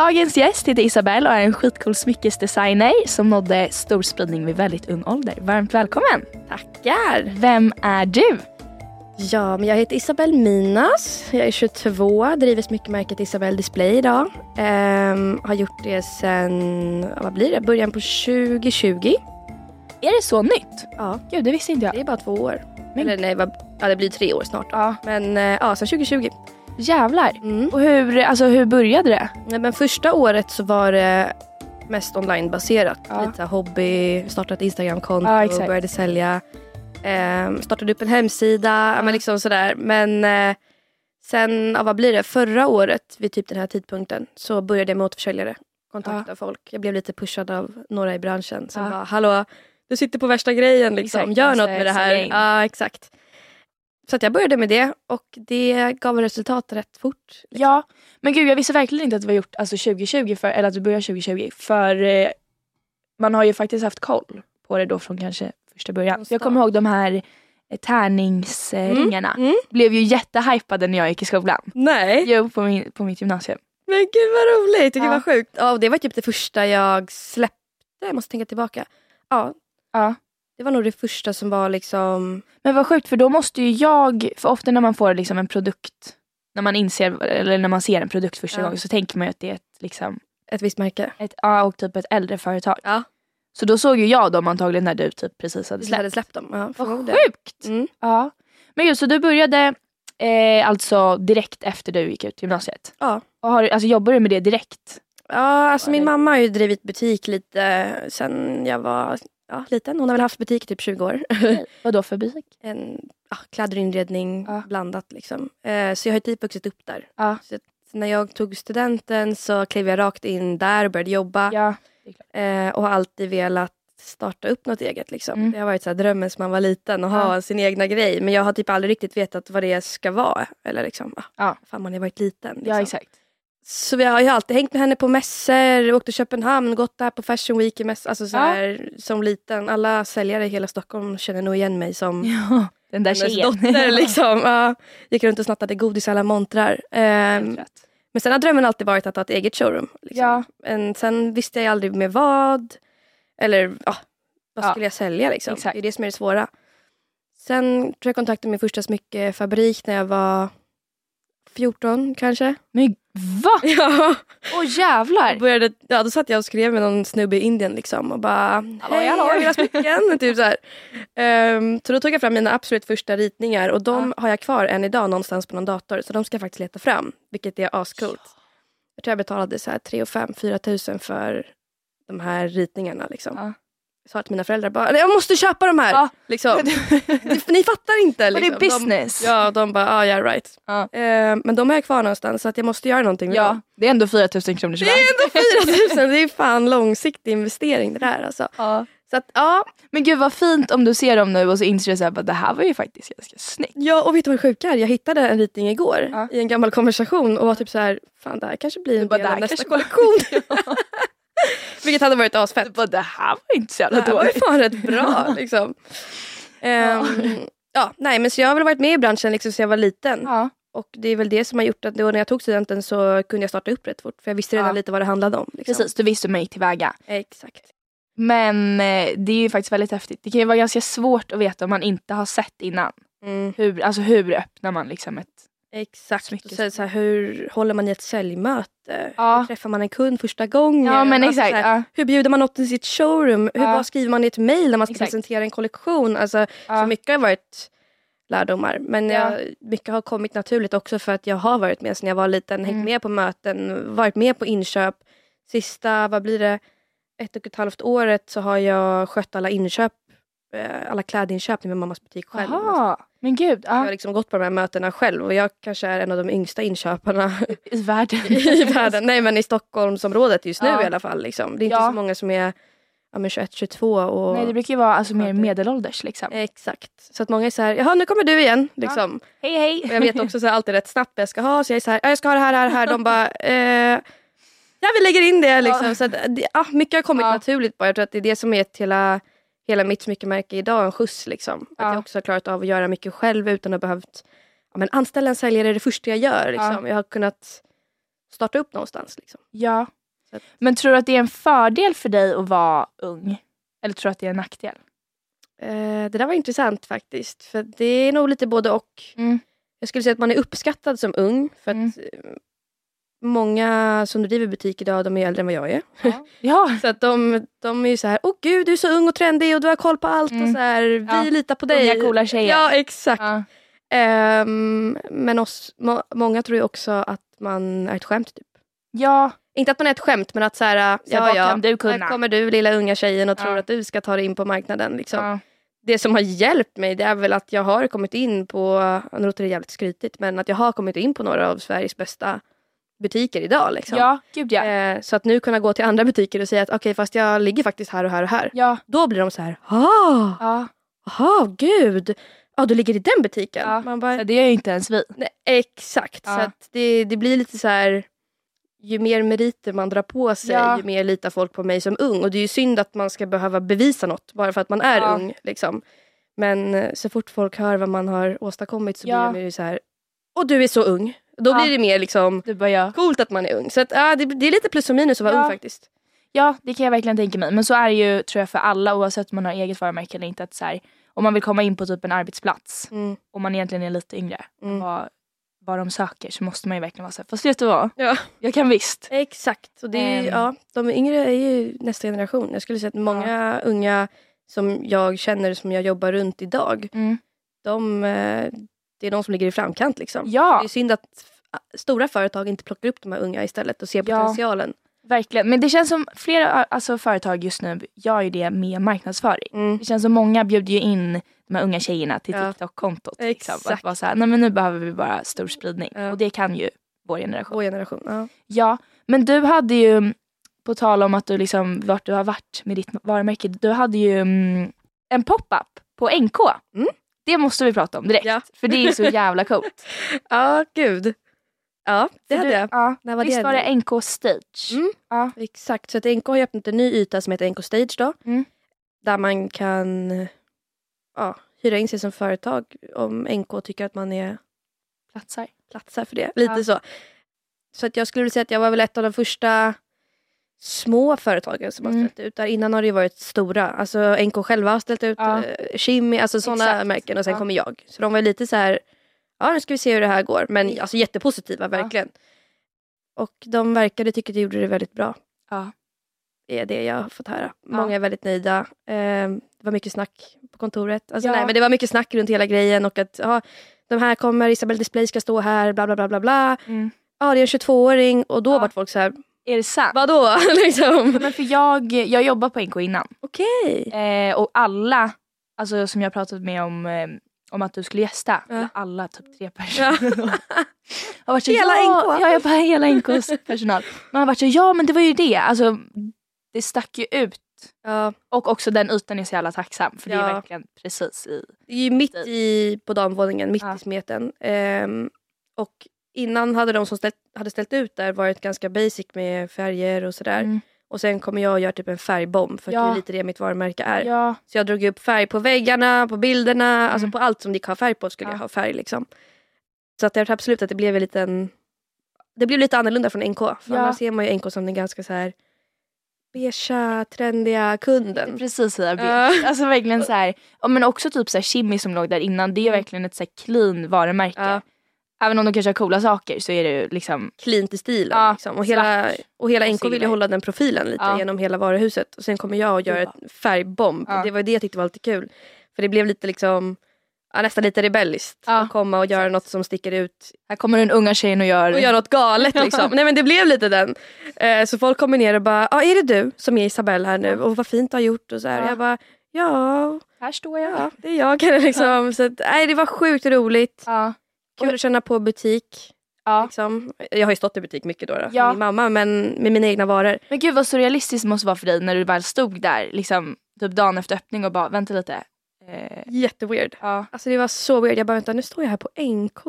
Dagens gäst heter Isabelle och är en skitcool smyckesdesigner som nådde stor spridning vid väldigt ung ålder. Varmt välkommen! Tackar! Vem är du? Ja, men jag heter Isabelle Minas. Jag är 22, driver smyckemärket Isabelle Display idag. Ehm, har gjort det sen, vad blir det, början på 2020. Är det så nytt? Ja, Gud, det visste inte jag. det är bara två år. Men- Eller nej, vad, ja, det blir tre år snart. Ja. Men eh, ja, sen 2020. Jävlar. Mm. Och hur, alltså, hur började det? Nej, men första året så var det mest onlinebaserat. Ja. Lite hobby, startade ett Instagramkonto, Ja, exakt. började sälja. Ehm, startade upp en hemsida, ja. men liksom sådär. Men eh, sen, ja, vad blir det, förra året vid typ den här tidpunkten så började jag med återförsäljare. Kontakta folk. Jag blev lite pushad av några i branschen som Ja. bara, hallå, du sitter på värsta grejen liksom. Exakt, Gör något med det här. Ja, exakt. Så jag började med det och det gav resultat rätt fort. liksom. Ja, men gud jag visste verkligen inte att det var gjort alltså 2020, för, eller att du började 2020. För eh, man har ju faktiskt haft koll på det då från kanske första början. Jag kommer ihåg de här eh, tärningsringarna. Mm. Blev ju jättehypade när jag gick i skolan. Nej. Jo, på, min, på mitt gymnasium. Men gud vad roligt, gud Ja. vad sjukt. Ja, det var typ det första jag släppte, jag måste tänka tillbaka. Ja, Ja. Det var nog det första som var liksom... Men vad sjukt för då måste ju jag, för ofta när man får liksom en produkt, när man inser, eller när man ser en produkt första Ja. gången så tänker man ju att det är ett, liksom, Ett visst märke. ett, ja, och typ ett äldre företag. Ja. Så då såg ju jag dem antagligen när du typ precis hade släppt. hade släppt dem. Ja, Vad sjukt! Mm. Ja. Men just så du började eh, alltså direkt efter du gick ut gymnasiet? Ja. Och har, alltså, jobbar du med det direkt? Ja, alltså min mamma har ju drivit butik lite sen jag var ja, liten. Hon har väl haft butik i typ 20 år. Vad då för butik? en ja, kläder och inredning Ja. blandat liksom. Eh, så jag har typ vuxit upp där. Ja. Så när jag tog studenten så klev jag rakt in där och började jobba. Ja. Eh, och har alltid velat starta upp något eget. Liksom. Mm. Det har varit så här drömmen som man var liten att ha sin egna grej. Men jag har typ aldrig riktigt vetat vad det ska vara. Eller liksom, ah, Ja. fan man har varit liten. Liksom. ja, exakt. Så vi har ju alltid hängt med henne på mässor, åkt till Köpenhamn, gått där på Fashion Week i mäss- alltså så Ja. här, som liten. Alla säljare i hela Stockholm känner nog igen mig som Ja, den där hennes tjejen. dotter. Liksom. Ja, gick runt och snattade godis i alla montrar. Rätt. men sen har drömmen alltid varit att ha ett eget showroom. Liksom. Ja. Men sen visste jag aldrig med vad. Eller ja, vad Ja. skulle jag sälja liksom? Exakt. Det är det som är det svåra. Sen tror jag kontaktade min första smyckefabrik när jag var 14 kanske. Men va? Ja. Åh jävlar! Jag började, ja, då satt jag och skrev med någon snubbe i Indien liksom och bara Hej, halloj." jag vill ha smycken. typ så, här. Ehm, så då tog jag fram mina absolut första ritningar och de har jag kvar än idag någonstans på någon dator. Så de ska jag faktiskt leta fram. Vilket är ascoolt. Jag tror jag betalade så här 3 5 4 tusen för de här ritningarna. Liksom. Ja. Sa till mina föräldrar bara, "Nej, jag måste köpa de här. Ja. Liksom. Ni- fattar inte. Och det Liksom. är business. De, ja, de bara, ah, yeah right. Ja. Ehm, men de jag kvar någonstans så att jag måste göra någonting med dem. Ja, det är ändå 4000 kronor Det är ändå 4 000, det är fan långsiktig investering det där alltså. ja. Så att ja, Men gud vad fint om du ser dem nu och så inser du bara, det här var ju faktiskt ganska snyggt. ja och vet du vad det sjuka är? Jag hittade en ritning igår Ja. i en gammal konversation och var typ så här, fan det här kanske blir en bara, del "Det av nästa kollektion. Vilket hade varit asfett. bara, det här var inte så Det jävla här var ju dåligt. fan rätt bra liksom. Ehm, ja, nej men så jag har väl varit med i branschen liksom sedan jag var liten. Ja. Och det är väl det som har gjort att då när jag tog studenten så kunde jag starta upp rätt fort. För jag visste redan Ja. lite vad det handlade om. Liksom. Precis, du visste hur man gick tillväga. Exakt. Men eh, det är ju faktiskt väldigt häftigt. Det kan ju vara ganska svårt att veta om man inte har sett innan. Mm. Hur, alltså hur öppnar man liksom ett... Exakt. Och så, så här, hur håller man i ett säljmöte? Ja. Hur träffar man en kund första gången? Ja men Alltså, exakt. här, ja. hur bjuder man något i sitt showroom? Hur. Vad skriver man i ett mejl när man ska Exakt. presentera en kollektion? Alltså. Så mycket har varit lärdomar. Men Ja. jag, mycket har kommit naturligt också för att jag har varit med sedan jag var liten. Hängt Mm. med på möten, varit med på inköp. Sista, vad blir det, ett och ett halvt året så har jag skött alla inköp. Eh, Alla klädinköp i min mammas butik själv. Jaha, men gud. Jag har Ja. liksom gått på de här mötena själv och jag kanske är en av de yngsta inköparna I världen. i världen. Nej men i Stockholmsområdet just nu Ja. i alla fall. Liksom. Det är inte Ja. så många som är ja, men 21, 22 och Nej det brukar ju vara alltså, mer medelålders liksom. Exakt. Så att många är så här, jaha nu kommer du igen. Liksom. Hej hej! Och jag vet också så här, alltid rätt snabbt vad jag ska ha. Så jag är så här, "Ja, jag ska ha det här, här, här. De bara, eh, ja vi lägger in det. Liksom. Så att, det, ja, mycket har kommit Ja. naturligt bara. Jag tror att det är det som är ett hela, hela mitt smyckemärke idag, en skjuts. Liksom. Ja. Att jag också har klarat av att göra mycket själv utan att behövt ja, men anställa en säljare det första jag gör. Liksom. Jag har kunnat starta upp någonstans. Liksom. Ja. Att- Men tror du att det är en fördel för dig att vara ung? Eller tror du att det är en nackdel? Eh, det där var intressant faktiskt. För det är nog lite både och. Mm. Jag skulle säga att man är uppskattad som ung. För att Mm. Många som driver butik idag, de är äldre än vad jag är. Ja. Så att de, de är ju så här, åh gud du är så ung och trendig och du har koll på allt och Mm. så här, vi Ja. litar på dig. Unga coola tjejer. Ja exakt. Ja. Ehm, men oss, må, många tror ju också att man är ett skämt. Typ. ja. Inte att man är ett skämt men att så här, Så vad kan du här kunna? kommer du lilla unga tjejen och tror Ja. att du ska ta dig in på marknaden. Liksom. Ja. Det som har hjälpt mig det är väl att jag har kommit in på, nu låter det jävligt skrytigt, men att jag har kommit in på några av Sveriges bästa butiker idag. Liksom. ja, gud ja. Eh, så att nu kunna gå till andra butiker och säga att okej fast jag ligger faktiskt här och här och här. Ja. Då blir de så här, ah, ja. aha, gud, ja du ligger i den butiken. Ja. Man bara, Så det gör ju inte ens vi. nej, exakt, Ja. så att det, det blir lite så här ju mer meriter man drar på sig, Ja. ju mer litar folk på mig som ung. Och det är ju synd att man ska behöva bevisa något bara för att man är ung. Liksom. Men eh, så fort folk hör vad man har åstadkommit så blir de ju så här, och du är så ung. Då Ja. blir det mer liksom Du bara ja. coolt att man är ung. Så att, ja, det, det är lite plus och minus att vara Ja. ung faktiskt. Ja, det kan jag verkligen tänka mig. Men så är det ju tror jag för alla oavsett om man har eget varumärke eller inte. Att så här, om man vill komma in på typ en arbetsplats Mm. och man egentligen är lite yngre Mm. vad, vad de söker så måste man ju verkligen vara så här, fast vet du vad? Ja. Jag kan visst. Exakt. Och det är, Ehm. ja, de yngre är ju nästa generation. Jag skulle säga att många unga som jag känner som jag jobbar runt idag, Mm. de, eh, det är de som ligger i framkant. Liksom. Ja, Det är synd att stora företag inte plockar upp de här unga istället och ser Ja. potentialen. verkligen. Men det känns som flera alltså, företag just nu gör ju det med marknadsföring. Mm. Det känns som många bjuder ju in de här unga tjejerna till Ja. TikTok-kontot. Liksom. Att Exakt. vara så här, nej men nu behöver vi bara stor spridning. Ja. Och det kan ju vår generation. Vår generation. Ja. Ja, men du hade ju, på tal om att du liksom, vart du har varit med ditt varumärke, du hade ju mm, en pop-up på NK. Mm. Det måste vi prata om direkt, Ja. för det är så jävla coolt. ja, gud. Ja, det hade jag. Ja, När var visst det var det NK Stage? Mm. Ja. Exakt, så att NK har öppnat en ny yta som heter NK Stage då. Mm. Där man kan ja, hyra in sig som företag om NK tycker att man är Platsar. platsar för det. Lite Ja. så. Så att jag skulle vilja säga att jag var väl ett av de första små företagen som har Mm. ställt ut där. Innan har det varit stora. Alltså NK själva har ställt ut, Ja. ja. Shimmy, alltså sådana märken och sen Ja. kommer jag. Så de var lite så här, ja nu ska vi se hur det här går. Men alltså jättepositiva verkligen. Och de verkade tycka att jag gjorde det väldigt bra. Ja. Det är det jag har fått höra. Ja. Många är väldigt nöjda. Eh, det var mycket snack på kontoret. Alltså, Ja. nej, men det var mycket snack runt hela grejen och att ja, de här kommer, Isabelle Display ska stå här, bla bla bla bla bla. Mm. Ja, det är en 22-åring och då Ja. vart folk så här, Är det sant? vadå? liksom. Men för jag, jag jobbar på NK innan. Okej. Eh, och alla, alltså som jag pratat med om, eh, om att du skulle gästa, Ja. alla typ tre personer. Har varit så, Hela ja, NK. Ja, jag bara hela NKs personal. Man har varit så, ja men det var ju det. Alltså, det stack ju ut. Ja, Och också den ytan är så jävla tacksam för det Ja. är verkligen precis i. det är ju mitt i, på damvåningen, mitt i smeten. Ehm, och innan hade de som ställt, hade ställt ut där varit ganska basic med färger och sådär. Mm. Och sen kommer jag och gör typ en färgbomb för att Ja. det är lite det mitt varumärke är. Ja, Så jag drog upp färg på väggarna, på bilderna, alltså Mm. på allt som det gick ha färg på skulle Ja. jag ha färg. Liksom. Så att jag tror absolut att det blev en liten... Det blev lite annorlunda från NK. För annars ser man ju NK som den ganska så här beigea, trendiga kunden. precis Ja. beige. Alltså verkligen så här, men också typ så här Kimmy som låg där innan, det är Mm. verkligen ett så clean varumärke. Ja. Även om de kanske har coola saker så är det ju liksom, Cleant i stilen. Ja, liksom. och, hela, och hela NK vill ju hålla den profilen lite Ja. genom hela varuhuset. Och sen kommer jag och gör en färgbomb. Ja. Det var det jag tyckte var lite kul. För det blev lite liksom ja, nästan lite rebelliskt. Ja. Att komma och göra något som sticker ut här kommer den unga tjejen och gör, och gör något galet liksom. Nej men det blev lite den. Eh, så folk kommer ner och bara, ja ah, är det du som är Isabelle här nu? Och vad fint du har gjort och så här. Ja. Jag bara, ja, här står jag. ja det är jag. Liksom. Så att, nej, det var sjukt roligt. Ja. Kul att känna på butik. Ja. Liksom. Jag har ju stått i butik mycket då, då Ja. med min mamma men med mina egna varor. Men gud vad surrealistiskt det måste vara för dig när du väl stod där liksom, typ dagen efter öppning och bara vänta lite. Eh, Jätteweird. ja, Alltså det var så weird. Jag bara vänta nu står jag här på NK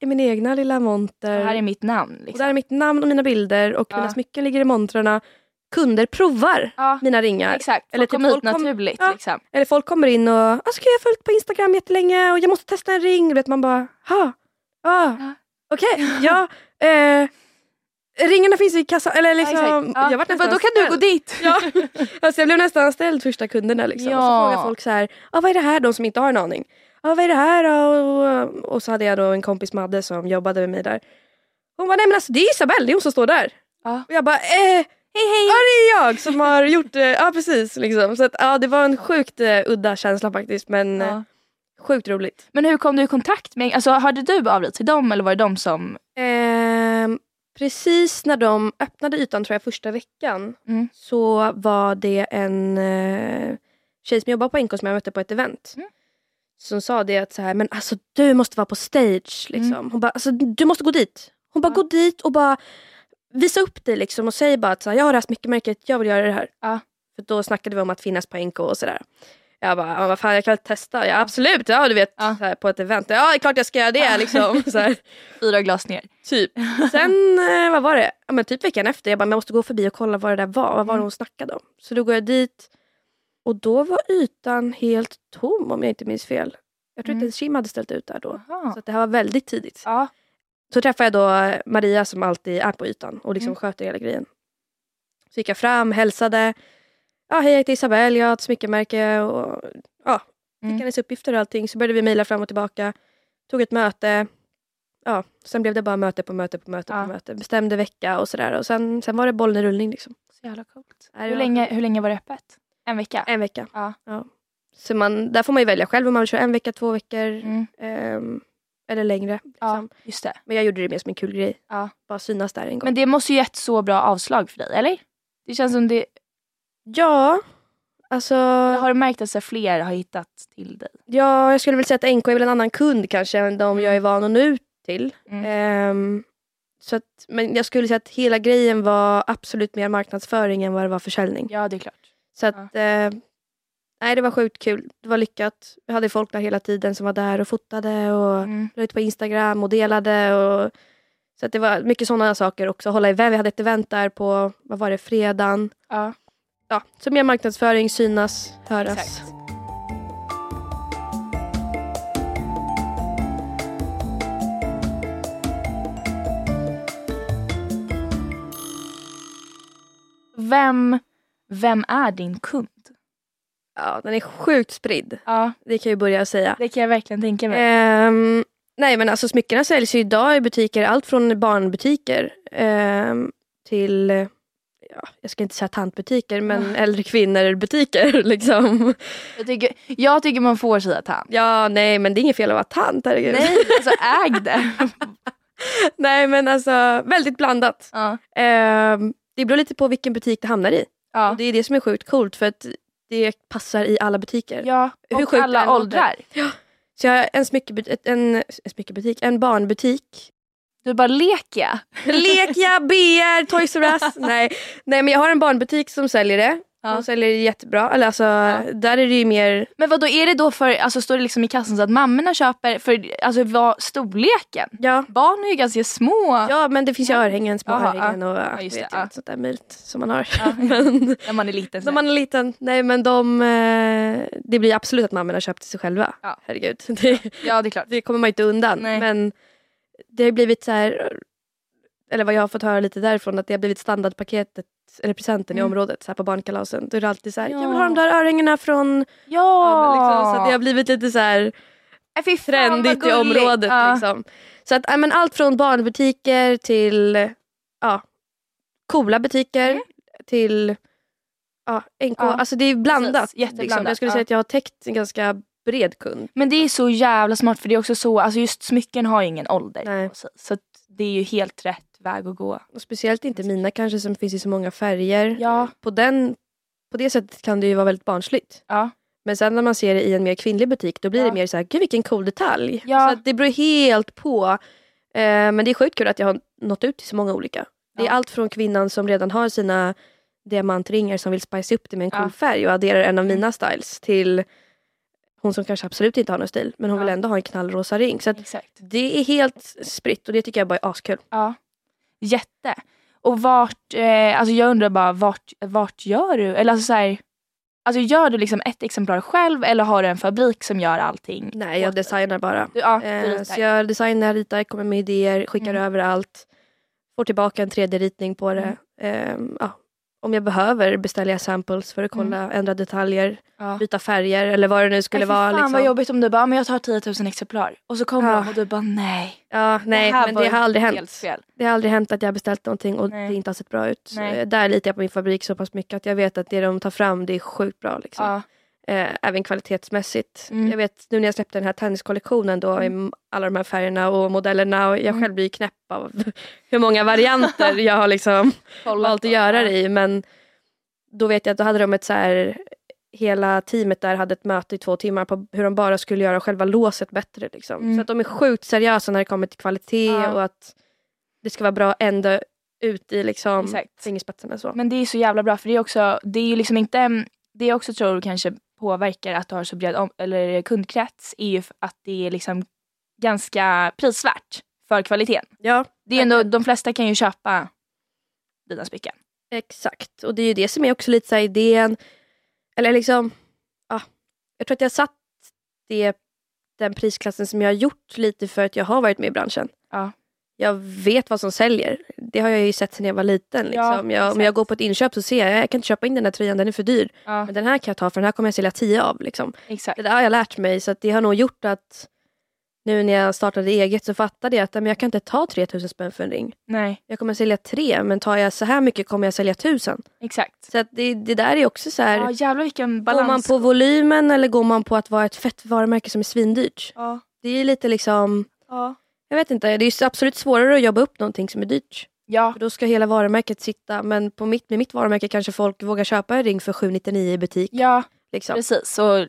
i min egna lilla monter. det här är mitt namn. och Liksom. där är mitt namn och mina bilder och Ja. mina smycken ligger i montrarna. Kunder provar ja, mina ringar. exakt. Eller Eller typ kom hit folk kom- naturligt. Ja. Liksom. Eller folk kommer in och alltså, jag har följt på Instagram jättelänge och jag måste testa en ring. Du vet, man bara, ha, ah, Ja. okej, ja. Eh, Ringarna finns i kassan. Eller liksom. Ja. jag var Du nästan då kan du gå dit. Ja. Alltså jag blev nästan ställd första kunderna. Liksom. Och så Ja. frågade folk så här, ah, vad är det här? De som inte har en aning. Ah, vad är det här? Och, och så hade jag då en kompis Madde som jobbade med mig där. Hon bara, nej men alltså det är Isabelle, det är hon som står där. Ja. Och jag bara, eh, hej hej. Ja det är jag som har gjort det. Ja precis. Liksom. Så att, ja, det var en sjukt eh, udda känsla faktiskt. Men eh, Ja. Sjukt roligt. Men hur kom du i kontakt med, alltså hörde du av dig till dem eller var det de som... Ehm, precis när de öppnade ytan tror jag första veckan Mm. så var det en eh, tjej som jobbar på NK som jag mötte på ett event. Mm. Som sa det att så här, men alltså du måste vara på stage. Liksom. Hon bara, alltså, du måste gå dit. Hon bara, Mm. Ja. gå dit och bara visa upp dig liksom, och säg bara att så här, jag har det här smyckemärket, jag vill göra det här. Ja. För då snackade vi om att finnas på NK och sådär. Jag bara, vad fan jag kan testa. Ja absolut, ja du vet Ja. här, på ett event. Ja det är klart jag ska göra det. Ja. Liksom, så här. Fyra glas ner. Typ. Sen, eh, vad var det? Ja, men typ veckan efter, jag bara, jag måste gå förbi och kolla vad det där var. Vad var det Mm. hon snackade om? Så då går jag dit och då var ytan helt tom om jag inte minns fel. Jag tror Mm. inte ens Kim hade ställt ut där då. Jaha. Så det här var väldigt tidigt. Ja. Så träffade jag då Maria som alltid är på ytan och liksom Mm. sköter hela grejen. Så gick jag fram, hälsade. Ja, hej jag heter Isabelle, jag har ett smyckemärke och ja, fick Mm. hennes uppgifter och allting. Så började vi mejla fram och tillbaka. Tog ett möte. Ja, sen blev det bara möte på möte på möte Ja. på möte. Bestämde vecka och sådär. Och sen, sen var det bollen i rullning. Liksom. Så jävla coolt. Ja, Hur länge, hur länge var det öppet? En vecka? En vecka. Ja. Så man, där får man ju välja själv om man vill köra en vecka, två veckor Mm. ehm, eller längre. Ja, Liksom. just det. Men jag gjorde det mer som en kul grej. Ja. Bara synas där en gång. Men det måste ju gett så bra avslag för dig, eller? Det känns som det... Ja, alltså... Har du märkt att så här fler har hittat till dig? Ja, jag skulle väl säga att NK är väl en annan kund kanske än de jag är van att nå ut till. Mm. Ehm, så att, men jag skulle säga att hela grejen var absolut mer marknadsföring än vad det var försäljning. Ja, det är klart. Så att, eh, nej, det var sjukt kul. Det var lyckat. Jag hade folk där hela tiden som var där och fotade och Mm. la ut på Instagram och delade. Och, så att det var mycket sådana saker också. Hålla event. Vi hade ett event där på, vad var det, fredagen. Ja, Ja, så mer marknadsföring, synas, höras. exakt. Vem, vem är din kund? Ja, den är sjukt spridd. Ja, Det kan jag ju börja säga. det kan jag verkligen tänka mig. Ehm, nej men alltså smyckena säljs ju idag i butiker, allt från barnbutiker ehm, till, ja, jag ska inte säga tantbutiker, men äldre kvinnor butiker liksom. Jag tycker, jag tycker man får säga tant. Ja, nej men det är inget fel att vara tant, herregud. Nej, alltså äg det. nej men alltså väldigt blandat. Ja. Ehm, det beror lite på vilken butik det hamnar i. Ja. Och det är det som är sjukt coolt för att det passar i alla butiker. ja, Hur och det än alla åldrar. Så jag har en, smyckebut- en, en smyckebutik, en barnbutik Du bara leker jag. Lekia, BR, Toys R Us. Nej. Nej men jag har en barnbutik som säljer det. Ja. De säljer det jättebra. Eller alltså, Där är det ju mer... Men vad då är det då för, alltså står det liksom i kassan så att mammorna köper för, alltså vad, storleken? Ja, Barn är ju ganska små. ja men det finns ju örhängen, små Jaha, örhängen och ja, just det, ja. sånt där möjligt som man har. Ja. men När man är liten. när man är liten, nej men de... eh, Det blir absolut att mammorna köper till sig själva. Ja. Herregud. Det, Ja det är klart. det kommer man inte undan. Nej. Men det har blivit så här... Eller vad jag har fått höra lite därifrån, att det har blivit standardpaketet eller presenten i Mm. området så här på barnkalasen. Då är det alltid så här, Ja. jag vill ha de där örhängena från Ja! Ja, liksom, så det har blivit lite så här Äh, fy fan, trendigt i området. Ja. Liksom. Så att, ja, men allt från barnbutiker till ja, coola butiker Mm. till ja, NK. Alltså det är blandat. precis. Jätteblandat, Liksom. Jag skulle säga att jag har täckt en ganska bred kund. Men det är så jävla smart för det är också så, alltså just smycken har ju ingen ålder. Nej. Så det är ju helt rätt väg att gå. Och speciellt inte mina kanske som finns i så många färger. Ja. På, den, på det sättet kan det ju vara väldigt barnsligt. Ja. Men sen när man ser det i en mer kvinnlig butik då blir Ja. det mer så här, gud vilken cool detalj. Ja. Så det beror helt på. Eh, men det är sjukt kul att jag har nått ut till så många olika. Det är allt från kvinnan som redan har sina diamantringar som vill spice upp det med en cool färg och adderar en av Mm. mina styles till hon som kanske absolut inte har någon stil men hon Ja. vill ändå ha en knallrosa ring. Så det är helt spritt och det tycker jag bara är askul. Ja. Jätte. Och vart, eh, alltså jag undrar bara vart, vart gör du? Eller alltså så här, alltså gör du liksom ett exemplar själv eller har du en fabrik som gör allting? Nej jag designar bara. Du, ja, du Eh, så jag designar, ritar, kommer med idéer, skickar Mm. över allt. får tillbaka en 3D-ritning på det. Ehm, ja, om jag behöver beställer jag samples för att kolla, ändra detaljer, Ja. byta färger eller vad det nu skulle Nej, fy vara. fan Liksom. vad jobbigt om du bara, men jag tar 10 000 exemplar. Och så kommer Ja. de och du bara nej. Ja, nej, här men det har aldrig hänt. Fel. Det har aldrig hänt att jag har beställt någonting och Nej. det inte har sett bra ut. Nej. Där litar jag på min fabrik så pass mycket att jag vet att det de tar fram det är sjukt bra. Liksom. Ja. Eh, även kvalitetsmässigt. Mm. Jag vet nu när jag släppte den här tenniskollektionen då i alla de här färgerna och modellerna och jag Mm. själv blir knäpp av hur många varianter jag har liksom valt att göra det i. Men då vet jag att då hade de ett så här Hela teamet där hade ett möte i två timmar på hur de bara skulle göra själva låset bättre. Liksom. Mm. Så att de är sjukt seriösa när det kommer till kvalitet Ja. och att det ska vara bra ända ut i liksom Exakt. fingerspetsarna. Så. Men det är så jävla bra för det är också, det är ju liksom inte, det jag också tror kanske påverkar att du har så bred om, eller kundkrets är ju att det är liksom ganska prisvärt för kvaliteten. Ja, Det är ändå, de flesta kan ju köpa dina smycken. Exakt, och det är ju det som är också lite så idén. Eller liksom, ja, jag tror att jag satt det, den prisklassen som jag har gjort lite för att jag har varit med i branschen. Ja. Jag vet vad som säljer. Det har jag ju sett sedan jag var liten. Ja, Liksom. jag, om jag går på ett inköp så ser jag, jag kan inte köpa in den här tröjan, den är för dyr. Ja, Men den här kan jag ta för den här kommer jag sälja tio av. Liksom. exakt. Det där har jag lärt mig så att det har nog gjort att nu när jag startade eget så fattade jag att men jag kan inte ta 3000 spänn för en ring. Nej, Jag kommer sälja tre men tar jag så här mycket kommer jag sälja tusen. exakt. Så att det, det där är också så här. Ja, jävlar vilken går balans. man på volymen eller går man på att vara ett fett varumärke som är svindyrt? Ja, Det är lite liksom, ja. Jag vet inte, det är absolut svårare att jobba upp någonting som är dyrt. ja, För då ska hela varumärket sitta, men på mitt, med mitt varumärke kanske folk vågar köpa en ring för 799 i butik. ja Liksom. precis. Och eh,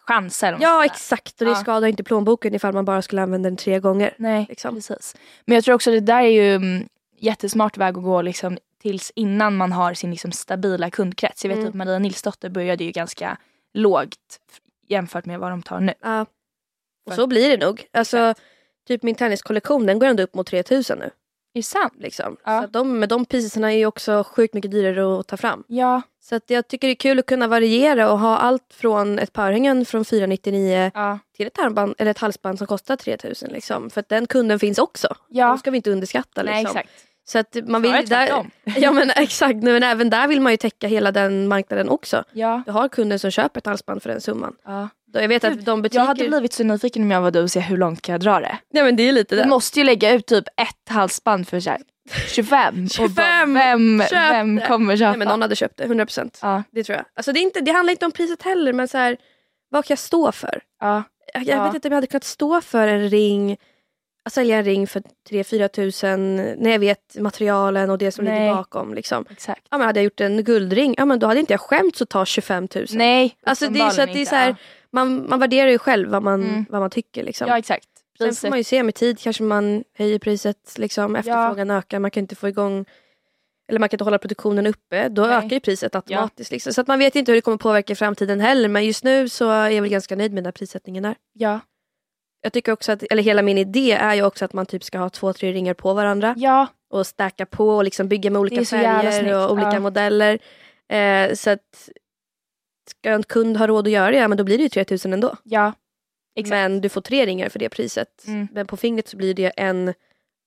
chanser. Ja exakt och det Ja. skadar inte plånboken ifall man bara skulle använda den tre gånger. Nej, Liksom. precis. Men jag tror också det där är ju mm, jättesmart väg att gå liksom, tills innan man har sin liksom, stabila kundkrets. Jag vet Mm. att Maria Nilsdotter började ju ganska lågt jämfört med vad de tar nu. Ja. Och så blir det nog. Alltså, typ min tenniskollektion den går ändå upp mot 3000 nu. Är det sant? Liksom. Ja. Så de, med de priserna är ju också sjukt mycket dyrare att ta fram. Ja, Så att jag tycker det är kul att kunna variera och ha allt från ett par örhängen från 499 ja, till ett, armband, eller ett halsband som kostar 3000. Liksom. För att den kunden finns också. ja. De ska vi inte underskatta. Nej, Liksom. exakt. Så att man vill, där, ja men exakt, men även där vill man ju täcka hela den marknaden också. Ja, Du har kunder som köper ett halsband för den summan. ja. Jag vet att de butiker... Jag hade blivit så nyfiken om jag var du och se hur långt kan jag dra det. ja, men det är lite Du det. måste ju lägga ut typ ett halsband för så här 25. Och bara, 25, vem, vem kommer köpa? Nej, men någon hade köpt det, 100%. Ja, Det tror jag. Alltså, det, är inte, det handlar inte om priset heller, men så här, vad kan jag stå för? ja, Jag, jag Ja. vet inte om jag hade kunnat stå för en ring, sälja en ring för 3-4 tusen när jag vet materialen och det som Nej. ligger bakom. Liksom. exakt. Ja, men hade jag gjort en guldring, ja, men då hade inte jag skämts att ta 25 000. Nej, Alltså, det är så att det är så här, man, man värderar ju själv vad man, Mm. vad man tycker. Liksom. Ja, exakt. Sen får man ju se med tid, kanske man höjer priset, liksom, efterfrågan ökar, man kan inte få igång eller man kan inte hålla produktionen uppe, då Nej. ökar ju priset automatiskt. Liksom. Så att man vet inte hur det kommer påverka i framtiden heller men just nu så är jag väl ganska nöjd med den här prissättningen är. Ja. Jag tycker också att, eller hela min idé är ju också att man typ ska ha två, tre ringar på varandra ja, och stacka på och liksom bygga med olika färger och olika ja. modeller. Eh, så att ska en kund ha råd att göra det, ja men då blir det ju 3000 ändå. ja. Exakt. Men du får tre ringar för det priset. Mm. Men på fingret så blir det en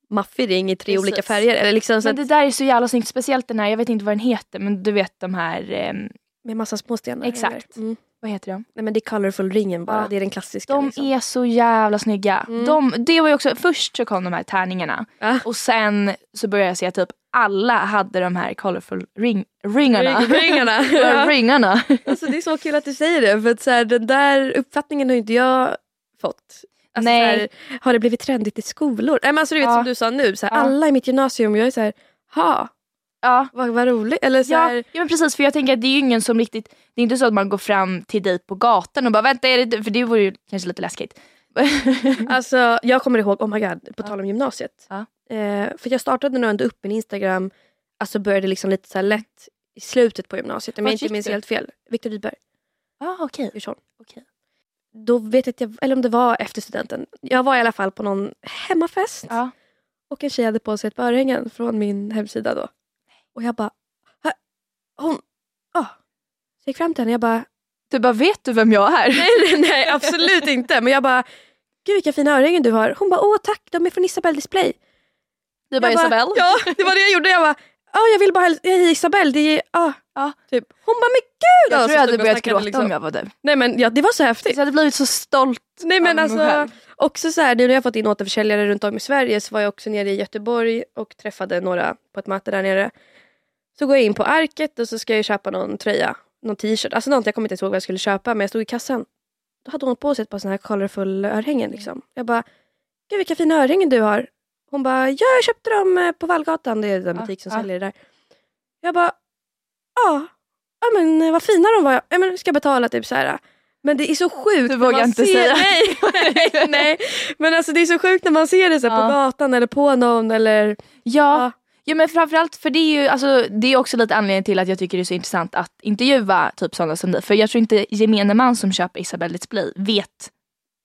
maffig ring i tre Precis. olika färger. Eller liksom så Men att, det där är så jävla snyggt. Speciellt den här, jag vet inte vad den heter, men du vet de här, ehm, med massa småstenar. Exakt. eller? Mm. Vad heter de? Nej men det är colorful-ringen bara, Ja. det är den klassiska. De liksom. är så jävla snygga. Mm. De, det var ju också, först så kom de här tärningarna Ja. och sen så började jag se att typ alla hade de här colorful ring, ringarna. Ring- ringarna. Ja, ringarna. Alltså, det är så kul att du säger det för att så här, den där uppfattningen har inte jag fått. Alltså, Nej. Här, har det blivit trendigt i skolor? Nej, men alltså, du vet Ja. som du sa nu, så här, alla i mitt gymnasium, jag är så här, ha, Ja. vad, vad roligt. Eller så Ja, här, ja men precis för jag tänker att det är ju ingen som riktigt, det är inte så att man går fram till dig på gatan och bara vänta är det du?" för det vore ju kanske lite läskigt. Alltså, jag kommer ihåg, oh my god, på tal om gymnasiet. Ja. Eh, för jag startade nog ändå upp min Instagram, alltså började liksom lite så lätt i slutet på gymnasiet. Om jag inte minns helt fel. Viktor Rydberg, ah, okej. Djursholm. Okej. Då vet jag, att jag, eller om det var efter studenten. Jag var i alla fall på någon hemmafest Ja. och en tjej hade på sig ett örhängen från min hemsida då. Och jag bara, "Hä? hon, ah. Så jag gick fram till henne och jag bara, Du bara vet du vem jag är? nej, nej, nej absolut inte. Men jag bara, gud vilka fina örhängen du har. Hon bara, åh tack, de är från Isabelle Display. Du bara Isabelle? Ja, det var det jag gjorde. Jag bara, ja jag vill bara hälsa, hej Isabelle, det är, ja. Ja. Typ. Hon bara, men gud! Jag Ja, tror så jag hade och börjat gråta liksom. om jag var du. Nej men ja, det var så häftigt. Jag hade blivit så stolt Nej men alltså, också så här, nu när jag fått in återförsäljare runt om i Sverige så var jag också nere i Göteborg och träffade några på ett möte där nere. Så går jag in på Arket och så ska jag köpa någon tröja, någon t-shirt, alltså något jag kommer inte ihåg vad jag skulle köpa men jag stod i kassan. Då hade hon på sig ett par såna här colorful örhängen liksom. Jag bara, gud vilka fina örhängen du har. Hon bara, ja jag köpte dem eh, på Vallgatan, det är den Ja, butik som ja. säljer det där. Jag bara, ja, ja men eh, vad fina de var. Ja, men ska jag betala typ så här. Men det är så sjukt. Du när vågar man inte ser, säga. Nej, nej, nej. Men alltså det är så sjukt när man ser det så Ja. på gatan eller på någon eller... Ja. Ja. Ja men framförallt för det är ju alltså, det är också lite anledningen till att jag tycker det är så intressant att intervjua typ sådana som dig. För jag tror inte gemene man som köper Isabelle Display vet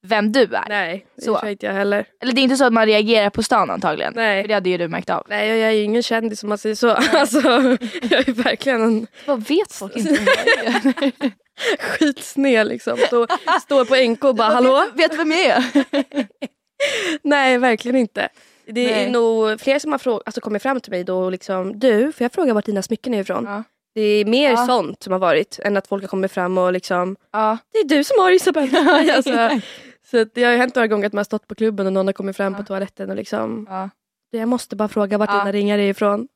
vem du är. Nej, det Så. tror inte jag heller. Eller det är inte så att man reagerar på stan antagligen. Nej. För det hade ju du märkt av. Nej, jag är ju ingen kändis om man säger så. Alltså, jag är verkligen en Vad vet folk inte om jag skitsned liksom. Stå, står på NK och bara hallå? Vet du vem jag är? Nej, verkligen inte. Det Nej. är nog fler som har alltså kommit fram till mig då och liksom du, får jag fråga vart dina smycken är ifrån? Ja. Det är mer Ja. sånt som har varit än att folk har kommit fram och liksom Ja. Det är du som har Isabelle. alltså, så det har hänt några gånger att man har stått på klubben och någon har kommit fram på toaletten och liksom Ja. Jag måste bara fråga vart Ja. dina ringar är ifrån.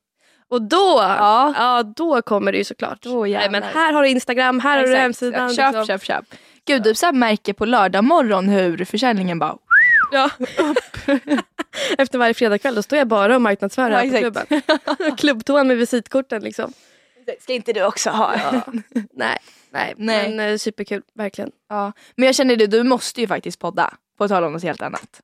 Och då, ja. Ja. då kommer det ju såklart. Då Nej, men här har du Instagram, här har du Exakt. hemsidan. Köp, liksom. köp, köp. Gud, du så märker på lördag morgon hur försäljningen bara... Ja. Efter varje fredagkväll då står jag bara och marknadsför Ja, här på klubben. Klubbtoan med visitkorten liksom. Ska inte du också ha? Ja. nej, nej, Nej. men eh, superkul, verkligen. Ja. Men jag känner det, du måste ju faktiskt podda. På tal om något helt annat.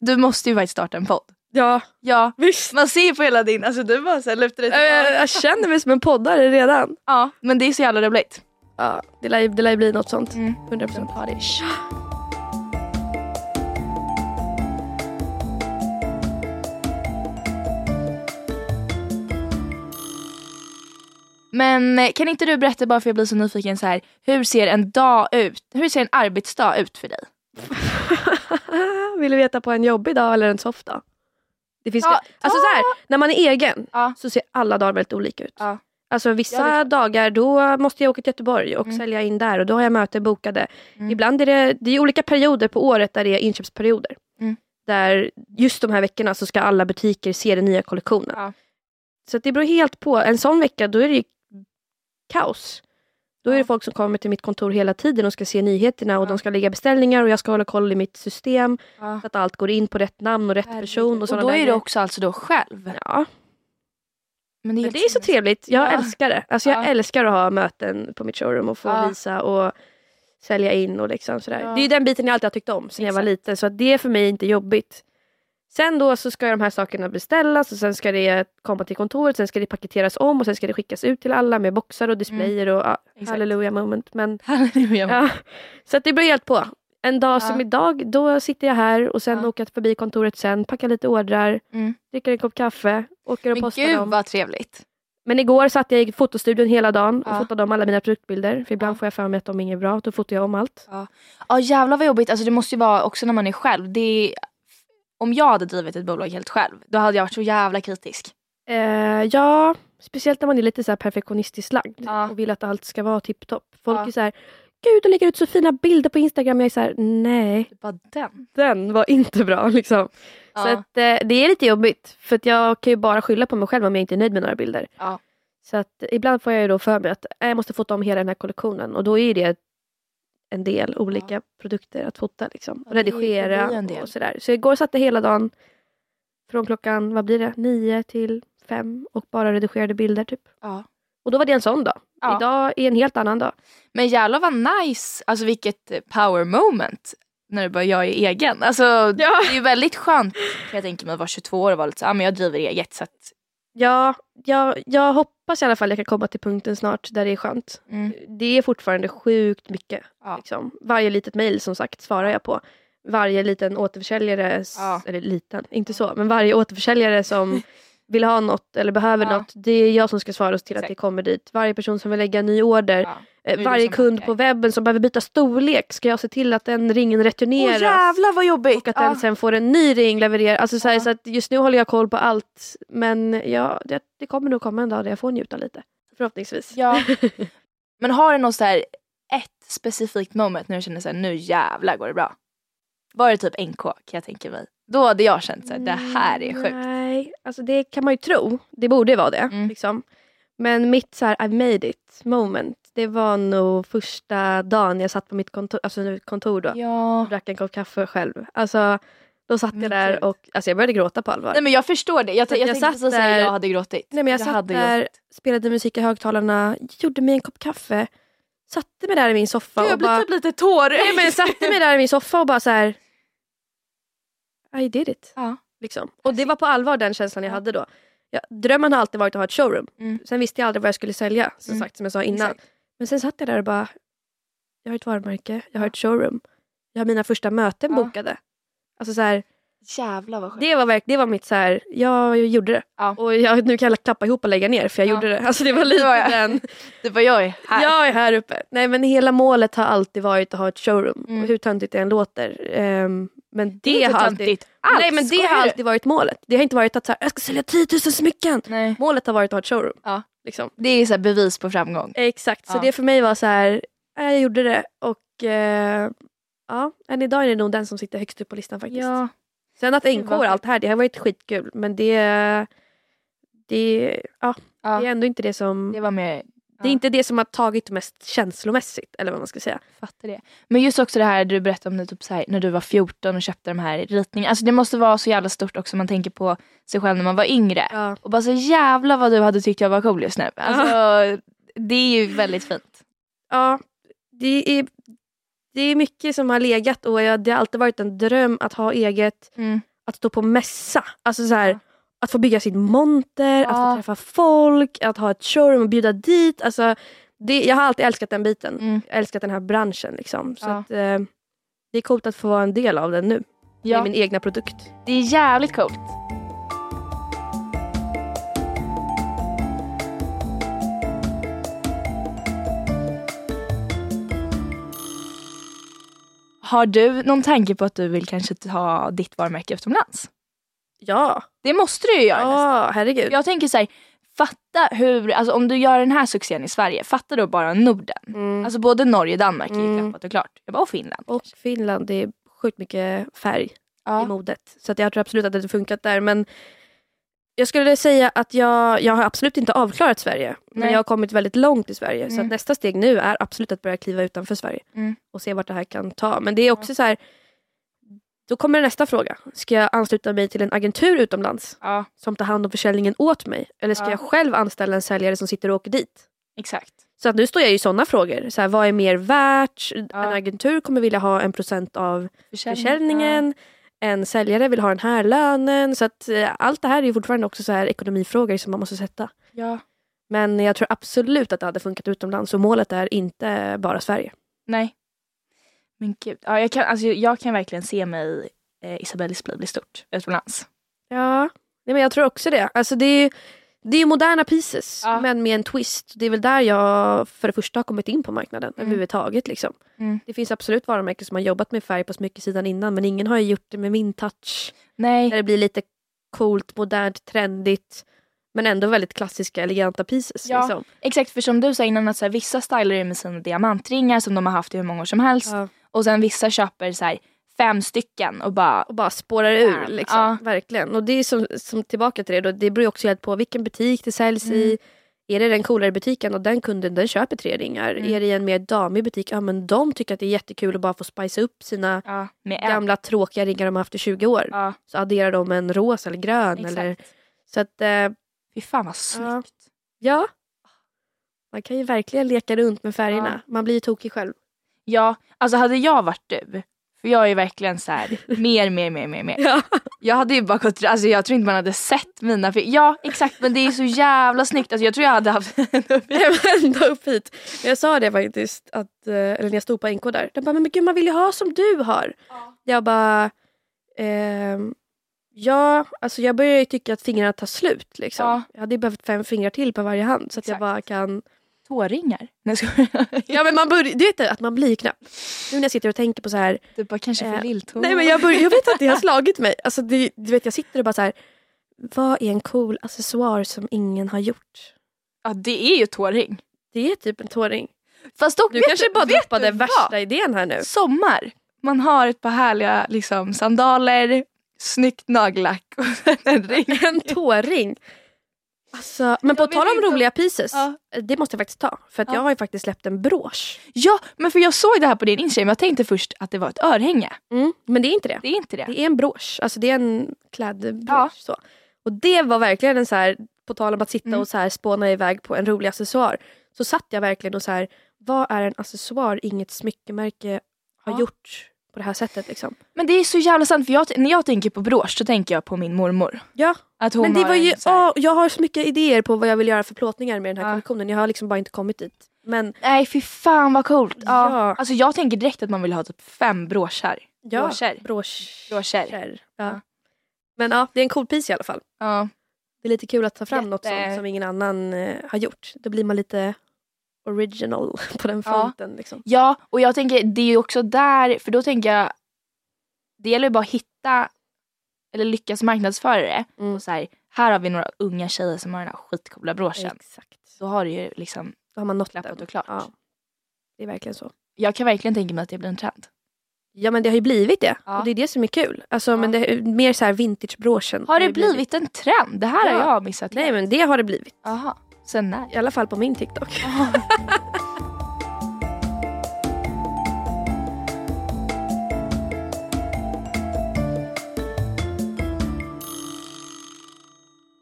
Du måste ju faktiskt starta en podd. Ja, Ja. visst. Man ser på hela din, alltså du bara såhär lutar dig Jag, jag, känner mig som en poddare redan. Ja, men det är så jävla roligt. Ja, det lär, det lär ju bli något sånt. Mm. 100%. Partysh. Men eh, kan inte du berätta bara för jag blir så nyfiken så här, hur ser en dag ut? Hur ser en arbetsdag ut för dig? Vill du veta på en jobbig dag eller en soft dag? Det finns Ja, alltså så här, när man är egen Ja. så ser alla dagar väldigt olika ut. Ja. Alltså Ja, vissa klart. dagar då måste jag åka till Göteborg och Mm. sälja in där och då har jag möten bokade. Mm. Ibland är det, det är olika perioder på året där det är inköpsperioder. Mm. Där just de här veckorna så ska alla butiker se den nya kollektionen. Ja. Så det beror helt på. En sån vecka då är det kaos. Då är det folk som kommer till mitt kontor hela tiden och ska se nyheterna och de ska lägga beställningar och jag ska hålla koll i mitt system. Ja. Så att allt går in på rätt namn och rätt person. Och, och då är du också alltså då själv. Ja, Men men det är så trevligt. Jag Ja. älskar det. Alltså jag Ja. älskar att ha möten på mitt showroom och få visa och sälja in och liksom sådär. Det är den biten jag alltid har tyckt om sen jag var liten. Så att det är för mig inte jobbigt. Sen då så ska de här sakerna beställas och sen ska det komma till kontoret, sen ska det paketeras om och sen ska det skickas ut till alla med boxar och displayer och ja, Exakt. halleluja moment. Men, Halleluja. ja. Så att det beror helt på. En dag Ja. som idag, då sitter jag här och sen Ja. åker jag förbi kontoret sen, packar lite ordrar, Mm. dricker en kopp kaffe, åker och Men postar gud dem. vad trevligt. Men igår satt jag i fotostudion hela dagen och Ja. fotade om alla mina produktbilder. För ibland Ja. får jag för mig att de är inget bra, då fotar jag om allt. Ja jävlar vad jobbigt, alltså det måste ju vara också när man är själv. Det är, om jag hade drivit ett bolag helt själv, då hade jag varit så jävla kritisk. Eh, ja, speciellt när man är lite så perfektionistiskt lagd Ja. och vill att allt ska vara tipptopp. Folk Ja. är så här, gud du lägger ut så fina bilder på Instagram. Jag är så här, nej, Bara den. den var inte bra liksom. Så Ja. att, eh, det är lite jobbigt. För att jag kan ju bara skylla på mig själv om jag inte är nöjd med några bilder. Så att ibland får jag ju då för mig att eh, jag måste fota om hela den här kollektionen och då är det en del olika produkter att fota. Liksom. Ja, Redigera och sådär. Så igår satt jag hela dagen från klockan, vad blir det, nio till fem och bara redigerade bilder typ. Ja. Och då var det en sån dag. Ja. Idag är en helt annan dag. Men jävlar vad nice, alltså vilket power moment när du bara jag är egen. Alltså det är ju väldigt skönt kan jag tänker mig att vara 22 år och vara lite så, ah, men jag driver eget så att, Ja, jag, jag hoppas i alla fall jag kan komma till punkten snart där det är skönt. mm, Det är fortfarande sjukt mycket. Ja. Liksom. Varje litet mejl som sagt svarar jag på. Varje liten återförsäljare, Ja. eller liten, inte så, men varje återförsäljare som vill ha något eller behöver Ja. något. Det är jag som ska svara och se till att Exakt. det kommer dit. Varje person som vill lägga en ny order. Varje kund på webben som behöver byta storlek ska jag se till att den ringen Åh returneras. jävlar vad jobbigt! och att den sen får en ny ring levererad. Alltså så, här, Ja. så att just nu håller jag koll på allt. Men ja, det, det kommer nog komma en dag där jag får njuta lite. Förhoppningsvis. Ja. Men har du något så här, ett specifikt moment när du känner så här, nu jävlar går det bra? Var det typ NK kan jag tänka mig. Då hade jag känt så här, det här är sjukt. Nej, alltså det kan man ju tro. Det borde vara det. Mm. Liksom. Men mitt så här, I made it moment. Det var nog första dagen jag satt på mitt kontor, alltså kontor då. Ja. Drack en kopp kaffe själv. Alltså, då satt jag där och alltså jag började gråta på allvar. Nej men jag förstår det. Jag, jag, jag tänkte satt precis säga jag hade gråtit. Nej, men jag, satt hade där, gråtit. spelade musik i högtalarna, gjorde mig en kopp kaffe, satte mig där i min soffa Gud, jag och blir bara... typ lite tårig. Nej, men jag satte mig där i min soffa och bara så här. I did it. Ja. Liksom. Och det var på allvar den känslan jag Ja. hade då. Ja, drömmen har alltid varit att ha ett showroom. Mm. Sen visste jag aldrig vad jag skulle sälja, som Mm. sagt som jag sa innan. Exakt. Men sen satt jag där och bara, jag har ett varumärke, jag har ett showroom. Jag har mina första möten Ja. bokade. Alltså så här, Jävlar vad sjukt. det, var verk, det var mitt så här, jag gjorde det. Ja. Och jag, nu kan jag klappa ihop och lägga ner för jag Ja. gjorde det. Alltså det var lite Det var jag. den, Det var jag är här. jag är här uppe. Nej men hela målet har alltid varit att ha ett showroom. Mm. Och hur töntigt det än låter. Ehm, men det, det har alltid, alls. Nej men det Skojar har alltid varit målet. Det har inte varit att så här, jag ska sälja 10 000 smycken. Nej. Målet har varit att ha ett showroom. Ja. Liksom. Det är så bevis på framgång. Exakt, så det för mig var så här, jag gjorde det och eh, ja, än idag är det nog den som sitter högst upp på listan faktiskt. Ja. Sen att NK och allt det här, det har varit skitkul men det, det, ja, ja. det är ändå inte det som, Det var mer det är inte det som har tagit mest känslomässigt eller vad man ska säga. fattar det. Men just också det här du berättade om det, typ så här, när du var 14 och köpte de här ritningarna. Alltså det måste vara så jävla stort också om man tänker på sig själv när man var yngre. Ja. Och bara så jävla vad du hade tyckt jag var cool just nu. Alltså, det är ju väldigt fint. Ja, det är, det är mycket som har legat och jag, det har alltid varit en dröm att ha eget, Mm. att stå på mässa. Alltså så här, Ja. Att få bygga sin monter, att Ja. få träffa folk, att ha ett showroom och bjuda dit. Alltså, det, jag har alltid älskat den biten. Mm. Älskat den här branschen. Liksom. Så Ja. att, eh, det är coolt att få vara en del av den nu. Ja, min egna produkt. det är jävligt coolt. Har du någon tanke på att du vill kanske ta ditt varumärke utomlands? Ja, Det måste du ju göra nästan. ja herregud. Jag tänker så här, fatta hur, alltså om du gör den här succén i Sverige, fatta då bara Norden. Mm. Alltså både Norge och Danmark är ju Mm. klappat och klart. Jag bara, och Finland. och Finland, det är sjukt mycket färg i Ja. modet. Så att jag tror absolut att det hade funkat där. Men jag skulle säga att jag, jag har absolut inte avklarat Sverige. Men Nej. jag har kommit väldigt långt i Sverige. Så Mm. att nästa steg nu är absolut att börja kliva utanför Sverige. Mm. Och se vart det här kan ta. Men det är också så här. Då kommer nästa fråga. Ska jag ansluta mig till en agentur utomlands ja, som tar hand om försäljningen åt mig? Eller ska Ja. jag själv anställa en säljare som sitter och åker dit? exakt. Så att nu står jag i sådana frågor. Så här, vad är mer värt? En Ja. agentur kommer vilja ha en procent av Försäljning, försäljningen. En säljare vill ha den här lönen. Så att eh, allt det här är ju fortfarande också så här ekonomifrågor som man måste sätta. Ja. ja. Men jag tror absolut att det hade funkat utomlands och målet är inte bara Sverige. Nej. Men gud. Ja, jag, kan, alltså, jag kan verkligen se mig eh, Isabelle Display bli stort utomlands. Ja, nej, men jag tror också det. Alltså det är det är moderna pieces Ja. men med en twist. Det är väl där jag för det första har kommit in på marknaden Mm. överhuvudtaget. Liksom. Mm. Det finns absolut varumärken som har jobbat med färg på smyckesidan innan men ingen har gjort det med min touch. Nej. Där det blir lite coolt, modernt, trendigt. Men ändå väldigt klassiska, eleganta pieces. Ja. Liksom. Exakt, för som du sa innan att så här, vissa stylar det med sina diamantringar som de har haft i hur många år som helst. Ja. Och sen vissa köper så här, fem stycken och bara Och bara spårar ur. Liksom. Ja. Verkligen. Och det är som, som tillbaka till det, då, det beror ju också helt på vilken butik det säljs Mm. i. Är det den coolare butiken och den kunden den köper tre ringar. Mm. Är det en mer damig butik, ja men de tycker att det är jättekul att bara få spicea upp sina ja, gamla tråkiga ringar de har haft i 20 år. Ja, Så adderar de en rosa eller grön. exakt. Eller, så att, eh, Fy fan vad snyggt. ja. Man kan ju verkligen leka runt med färgerna. Man blir ju tokig själv. Ja, alltså hade jag varit du, för jag är verkligen så här, mer, mer, mer, mer, mer. Ja. Jag hade ju bara gått, alltså jag tror inte man hade sett mina fi- Ja exakt men det är så jävla snyggt. Alltså jag tror jag hade haft ända upp hit. Jag sa det faktiskt, att, eh, eller när jag stod på NK där. De bara, men gud man vill ju ha som du har. Jag bara, ehm, ja, alltså jag börjar ju tycka att fingrarna tar slut. Liksom. Ja. Jag hade ju behövt fem fingrar till på varje hand så att jag Exakt. bara kan Tåringar? Nej. Ja men man börjar, du vet att man blir knäpp. Nu när jag sitter och tänker på så här. Du bara kanske för Eh, lilltå. Nej men jag, börjar, jag vet att det har slagit mig. Alltså det, du vet jag sitter och bara så här. Vad är en cool accessoar som ingen har gjort? Ja det är ju tåring. Det är typ en tåring. Fast dock, Du vet kanske bara vet droppade värsta vad? idén här nu. Sommar. Man har ett par härliga liksom, sandaler, snyggt nagellack och en ring. En tåring. Alltså, men på tal om roliga pieces. Ja. Det måste jag faktiskt ta. För att Ja. jag har ju faktiskt släppt en brosch. Ja, men för jag såg det här på din Instagram. Jag tänkte först att det var ett örhänge. Mm, men det är inte det. Det är inte det. Det är en brosch. Alltså det är en klädbrosch. Ja. Så. Och det var verkligen en så här, på tal om att sitta Mm. och så här spåna iväg på en rolig accessoar. Så satt jag verkligen och så här, vad är en accessoar inget smyckemärke har gjort på det här sättet liksom. Men det är så jävla sant. För jag, när jag tänker på brosch så tänker jag på min mormor. Ja, Att hon men det var ju, här- åh, jag har så mycket idéer på vad jag vill göra för plåtningar med den här Ja. kollektionen. Jag har liksom bara inte kommit dit. Men Nej fy fan vad coolt. Ja. Ja. Alltså jag tänker direkt att man vill ha typ fem broschar. ja, Broscher. broscher. Broscher. Ja. Men ja, det är en cool piece i alla fall. Ja. Det är lite kul att ta fram Jätte- något sånt som ingen annan eh, har gjort. Då blir man lite original på den Ja. fronten. Liksom. ja och jag tänker det är ju också där, för då tänker jag det gäller ju bara att hitta eller lyckas marknadsföra det. Mm. Och så här, här har vi några unga tjejer som har den här skitcoola broschen. Exakt. Då har det ju liksom Då har man nått klappat och klart. Ja, det är verkligen så. Jag kan verkligen tänka mig att det blir en trend. Ja men det har ju blivit det. Ja. Och det är det som är kul. Alltså, Ja. men det är mer så här vintagebroschen. Har det ju blivit en trend? Det här Ja. har jag missat. Nej men det har det blivit. Jaha, sen när? I alla fall på min TikTok.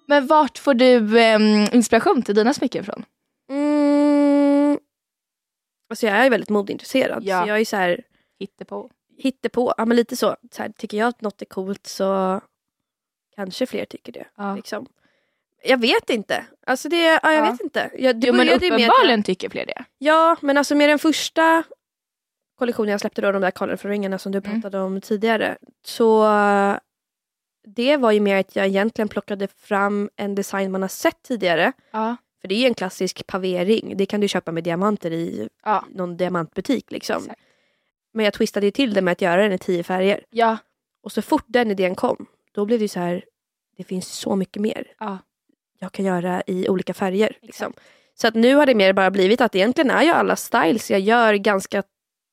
Men vart får du em, inspiration till dina smycken ifrån? Mm. Alltså jag är väldigt modeintresserad. Ja. Så jag är så här, Hittepå. hittepå. Ja men lite så. så här, tycker jag att något är coolt så kanske fler tycker det. Ja. Liksom. Jag vet inte. Alltså det, ja, jag Ja. vet inte. Jag, det Jo men att jag- uppenbarligen tycker fler det. Ja, men alltså med den första kollektionen jag släppte då, de där colorful-ringarna som du Mm. pratade om tidigare. Så det var ju mer att jag egentligen plockade fram en design man har sett tidigare. Ja. För det är ju en klassisk pavering. Det kan du köpa med diamanter i Ja. någon diamantbutik. Liksom. Exakt. Men jag twistade ju till det med att göra den i tio färger. Ja. Och så fort den idén kom, då blev det så här, det finns så mycket mer Ja. Jag kan göra i olika färger. Liksom. Så att nu har det mer bara blivit att egentligen är ju alla styles jag gör ganska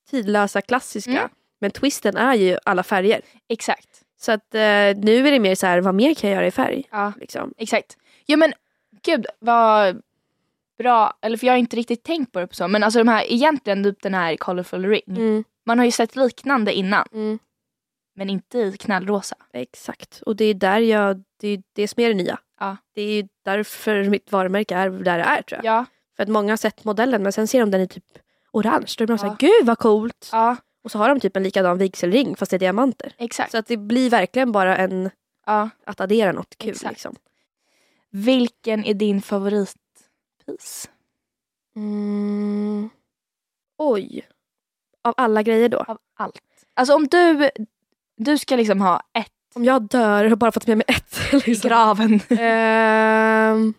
tidlösa, klassiska. Mm. Men twisten är ju alla färger. Exakt. Så att eh, nu är det mer så här, vad mer kan jag göra i färg? Ja. Liksom. Exakt. Jo men gud vad bra, eller för jag har inte riktigt tänkt på det på så, men alltså de här, egentligen typ den här colorful ring. Mm. Man har ju sett liknande innan, Mm. men inte i knallrosa. Exakt. Och det är där jag, det är det som är det nya. Ja. Det är ju därför mitt varumärke är där det är tror jag. Ja. För att många har sett modellen men sen ser de den i typ orange. Då är de Ja. såhär, gud vad coolt! Ja, Och så har de typ en likadan vigselring fast det är diamanter. exakt. Så att det blir verkligen bara en, Ja. att addera något kul. Exakt. Liksom. Vilken är din favoritpiece? Mm. Oj. Av alla grejer då? Av allt. Alltså om du, du ska liksom ha ett Om jag dör bara fått med mig ett. Liksom. graven. Ehm,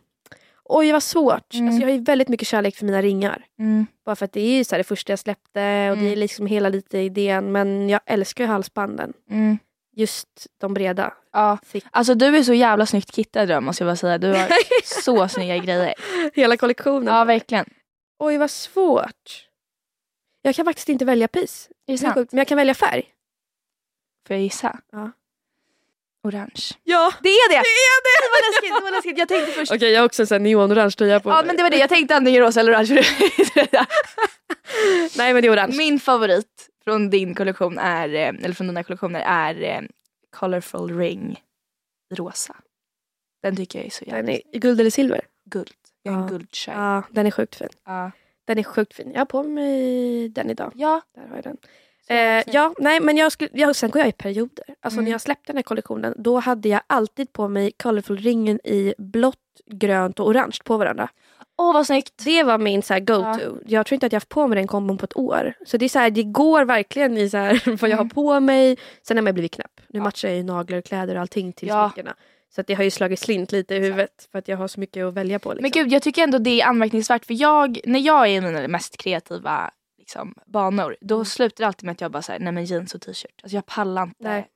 oj vad svårt. Mm. Alltså, jag har ju väldigt mycket kärlek för mina ringar. Mm. Bara för att det är så här det första jag släppte och det är Mm. liksom hela lite idén. Men jag älskar ju halsbanden. Mm. Just de breda. Ja. Alltså du är så jävla snyggt kittad måste jag bara säga. Du har så snygga grejer. Hela kollektionen. Ja verkligen. Oj vad svårt. Jag kan faktiskt inte välja pris. Men jag kan välja färg. Får jag gissa? Ja. Orange. Ja! Det är det! Det är det! Det var läskigt, det var läskigt. Jag tänkte först... Okej jag har också en neonorange tröja på Ja mig. men det var det, jag tänkte antingen rosa eller orange. Nej men det är orange. Min favorit från din kollektion är, eh, eller från dina kollektioner är eh, Colorful Ring rosa. Den tycker jag är så jävla Den är i guld eller silver? guld. Jag en Ja. guldtjej. Ja, den är sjukt fin. Ja. Den är sjukt fin. Jag har på mig den idag. ja. Där har jag den. Eh, ja, nej men jag skulle, jag, sen går jag i perioder. Alltså Mm. när jag släppte den här kollektionen då hade jag alltid på mig colorful-ringen i blått, grönt och orange på varandra. Åh vad snyggt. Det var min så go-to. Jag tror inte att jag har haft på mig den kombon på ett år. Så det är så här, det går verkligen i så här, vad jag har Mm. på mig. Sen har jag blivit knäpp. Nu Ja. matchar jag ju naglar och kläder och allting till Ja. smyckena. Så att det har ju slagit slint lite i huvudet för att jag har så mycket att välja på. Liksom. Men gud jag tycker ändå det är anmärkningsvärt för jag, när jag är i mina mest kreativa liksom, banor då Mm. slutar det alltid med att jag bara säger nej men jeans och t-shirt. Alltså jag pallar inte. Nej.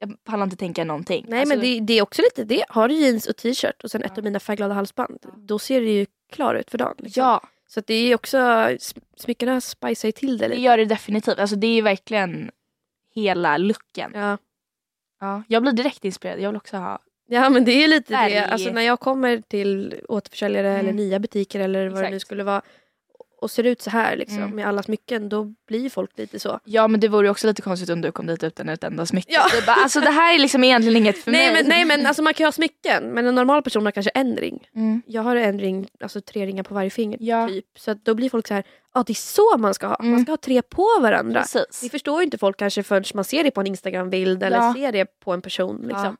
Jag pallar inte tänka någonting. Nej alltså, men det, det är också lite det. Har du jeans och t-shirt och sen ett av mina färgglada halsband. Då ser det ju klar ut för dagen. Liksom. Ja, Så det är också, sm- smyckena spicar ju till det det lite. gör det definitivt. Alltså det är verkligen hela looken. Ja. Ja, jag blir direkt inspirerad. Jag vill också ha. ja men det är lite Färg. det. Alltså när jag kommer till återförsäljare Mm. eller nya butiker eller vad det nu Exakt. skulle vara och ser ut så här liksom, Mm. med alla smycken då blir folk lite så. Ja men det vore ju också lite konstigt om du kom dit utan ett enda smycke. Ja. Bara, alltså det här är liksom egentligen inget för Nej mig. men, nej men alltså man kan ju ha smycken men en normal person har kanske en ring. Mm. Jag har en ring, alltså tre ringar på varje finger Ja. typ. Så då blir folk så här, ja det är så man ska ha. Man Mm. ska ha tre på varandra. Precis. Det förstår ju inte folk kanske förrän man ser det på en Instagram-bild eller Ja. ser det på en person. Liksom.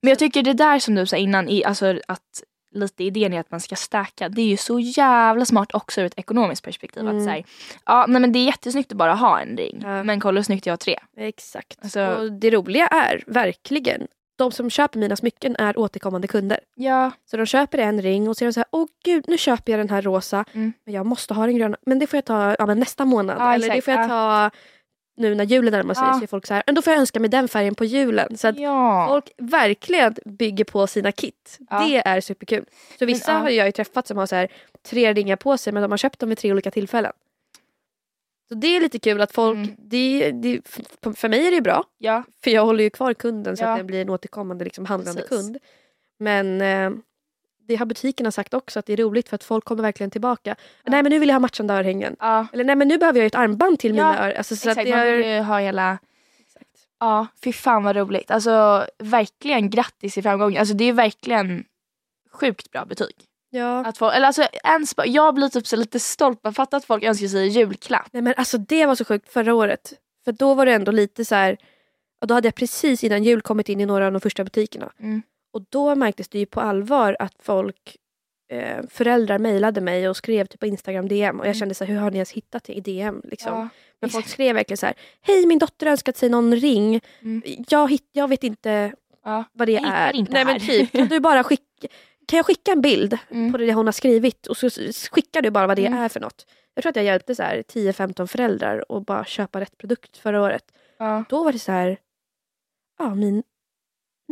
Men jag tycker det där som du sa innan, i, alltså att lite idén är att man ska stacka. Det är ju så jävla smart också ur ett ekonomiskt perspektiv. Mm. Att säga, ja nej men det är jättesnyggt att bara ha en ring. Ja. Men kolla hur snyggt jag har tre. Exakt. Alltså- Och det roliga är verkligen, de som köper mina smycken är återkommande kunder. Ja. Så de köper en ring och så är de så här, åh gud nu köper jag den här rosa, Mm. men jag måste ha den gröna. Men det får jag ta ja, nästa månad. Ja, Eller det exakt. får jag ta nu när julen närmar sig. Ja. Så är folk så här, men då får jag önska mig den färgen på julen. Så att ja. folk verkligen bygger på sina kit. Ja. Det är superkul. Så vissa har jag ju träffat som har så här, tre ringar på sig men de har köpt dem vid tre olika tillfällen. Så det är lite kul att folk, Mm. det, det, för mig är det bra. ja. För jag håller ju kvar kunden så att den blir en återkommande liksom, handlande Precis. kund. Men eh, det har butikerna sagt också att det är roligt för att folk kommer verkligen tillbaka. Nej men nu vill jag ha matchande örhängen. ja. Eller nej men nu behöver jag ett armband till Ja, mina örhängen. Alltså, så att Exakt, det man vill ju ha hela... Exakt. Ja, fy fan vad roligt. Alltså verkligen grattis i framgången. Alltså det är verkligen sjukt bra betyg. Ja. Att folk, eller alltså, ens, jag blir typ så lite stolt. Jag fattar att folk önskar sig julklapp. Nej men alltså det var så sjukt förra året. För då var det ändå lite så här. Och då hade jag precis innan jul kommit in i några av de första butikerna. Mm. Och då märktes det ju på allvar att folk, eh, föräldrar mejlade mig och skrev typ på Instagram DM. Och jag Mm. kände så här, hur har ni ens hittat i DM? Liksom. Ja. Men folk skrev verkligen så här, hej min dotter har önskat sig någon ring. Mm. Jag, hitt, jag vet inte Ja. vad det Jag är. inte Nej men typ, kan du bara skicka, kan jag skicka en bild Mm. på det hon har skrivit och så skickar du bara vad det Mm. är för något. Jag tror att jag hjälpte så här 10-15 föräldrar att bara köpa rätt produkt förra året. Ja. Då var det så här, ja min,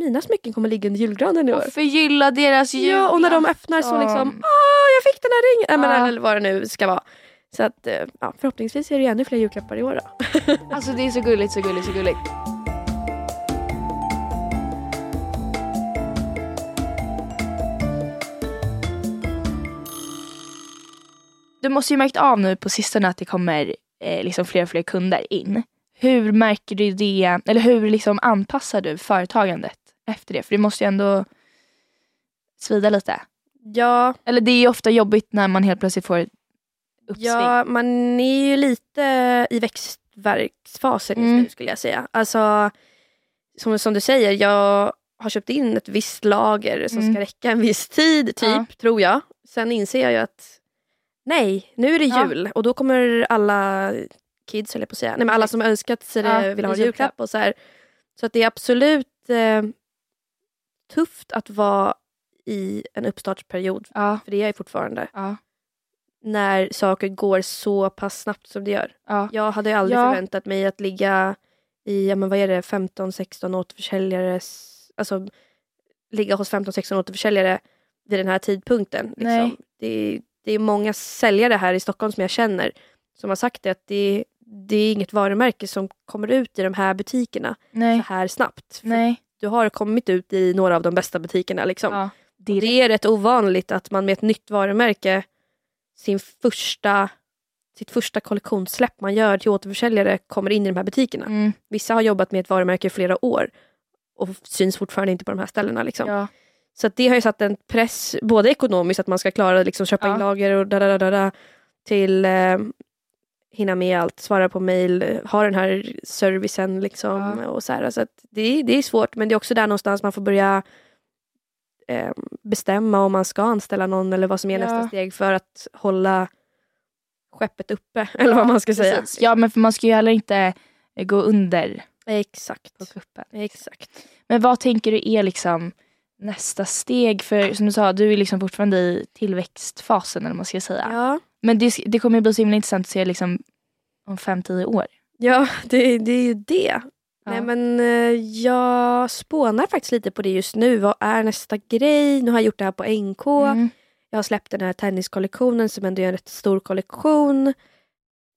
mina smycken kommer ligga under julgranen i år. Och förgylla deras jul. Ja och när de öppnar så liksom, åh jag fick den här ringen. Nej, men. Eller vad det nu ska vara. Så att eh, ja, förhoppningsvis är det ännu fler julklappar i år då. Alltså det är så gulligt, så gulligt, så gulligt. Du måste ju märkt av nu på sistone att det kommer eh, liksom fler och fler kunder in. Hur märker du det, eller hur liksom anpassar du företagandet efter det? För det måste ju ändå svida lite. Ja, Eller det är ju ofta jobbigt när man helt plötsligt får ett uppsving. Ja, man är ju lite i växtverksfasen just Mm. nu skulle jag säga. Alltså, som, som du säger, jag har köpt in ett visst lager som Mm. ska räcka en viss tid, typ, Ja. tror jag. Sen inser jag ju att nej, nu är det Ja. jul och då kommer alla kids, eller på att säga, nej men alla som önskat sig det Ja, vill ha en julklapp. Och så, här. så att det är absolut eh, tufft att vara i en uppstartsperiod, Ja, för det är jag fortfarande ja, när saker går så pass snabbt som det gör. ja. Jag hade aldrig förväntat mig att ligga i, ja men vad är det, 15-16 återförsäljare, alltså ligga hos 15-16 återförsäljare vid den här tidpunkten. Liksom. Det, är- det är många säljare här i Stockholm som jag känner som har sagt det att det, det är inget varumärke som kommer ut i de här butikerna Nej, så här snabbt. För nej. Du har kommit ut i några av de bästa butikerna. Liksom. Ja, det är rätt ovanligt att man med ett nytt varumärke, sin första, sitt första kollektionssläpp man gör till återförsäljare kommer in i de här butikerna. Mm, Vissa har jobbat med ett varumärke i flera år och syns fortfarande inte på de här ställena. Liksom. ja. Så att det har ju satt en press, både ekonomiskt att man ska klara liksom, köpa Ja. in lager och da, da, da, da, da, till eh, hinna med allt, svara på mail, ha den här servicen. Liksom, Ja. och så här, så det, är- det är svårt men det är också där någonstans man får börja eh, bestämma om man ska anställa någon eller vad som är Ja. nästa steg för att hålla skeppet uppe. Eller vad man ska säga. Precis. Ja men för man ska ju heller inte eh, gå under på Exakt. kuppen. Exakt. Men vad tänker du är liksom nästa steg? För som du sa, du är liksom fortfarande i tillväxtfasen eller vad man ska säga. Ja, Men det, det kommer ju bli så himla intressant att se liksom om fem, tio år. ja det, det är ju det. Ja. Nej men eh, jag spånar faktiskt lite på det just nu. Vad är nästa grej? Nu har jag gjort det här på NK. Mm. Jag har släppt den här tenniskollektionen som ändå är en rätt stor kollektion.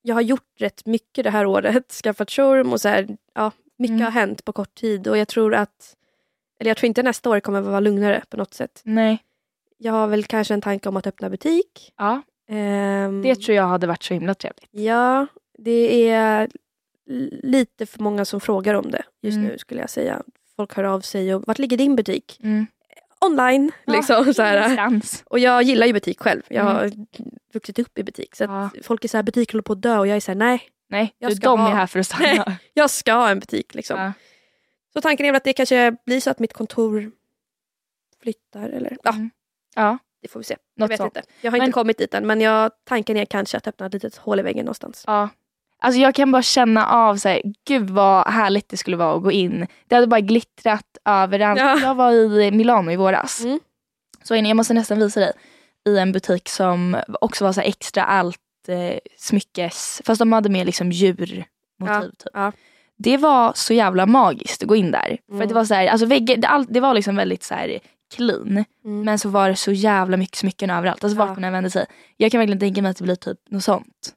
Jag har gjort rätt mycket det här året. Skaffat showroom och så här, ja, mycket Mm. har hänt på kort tid. Och jag tror att, eller jag tror inte nästa år kommer vara lugnare på något sätt. Nej. Jag har väl kanske en tanke om att öppna butik. Ja, Ehm, det tror jag hade varit så himla trevligt. Ja, det är lite för många som frågar om det just Mm. nu skulle jag säga. Folk hör av sig och vart ligger din butik? Mm. Online. Liksom, så här. Och jag gillar ju butik själv. Jag Mm. har vuxit upp i butik. Så Ja. folk är så här, butik håller på att dö och jag är så här, nej, Nej, Jag du, ska de ha- är här för att stanna. jag ska ha en butik. Liksom. Ja. Så tanken är väl att det kanske blir så att mitt kontor flyttar. Eller, ja, Mm. ja, det får vi se. Jag något vet sånt. inte. Jag har Men- inte kommit dit än men jag, tanken är kanske att öppna ett litet hål i väggen någonstans. Ja. Alltså jag kan bara känna av så här, gud vad härligt det skulle vara att gå in. Det hade bara glittrat överallt. Ja. Jag var i Milano i våras. Mm. Så jag måste nästan visa dig. I en butik som också var så extra allt eh, smyckes. Fast de hade med liksom djurmotiv. Ja, Typ. ja. Det var så jävla magiskt att gå in där. För Mm. att det var så här, alltså väggar, det, all, det var liksom väldigt så här clean. Mm. Men så var det så jävla mycket smycken överallt. Alltså vart Ja. man än vände sig. Jag kan verkligen tänka mig att det blir typ något sånt.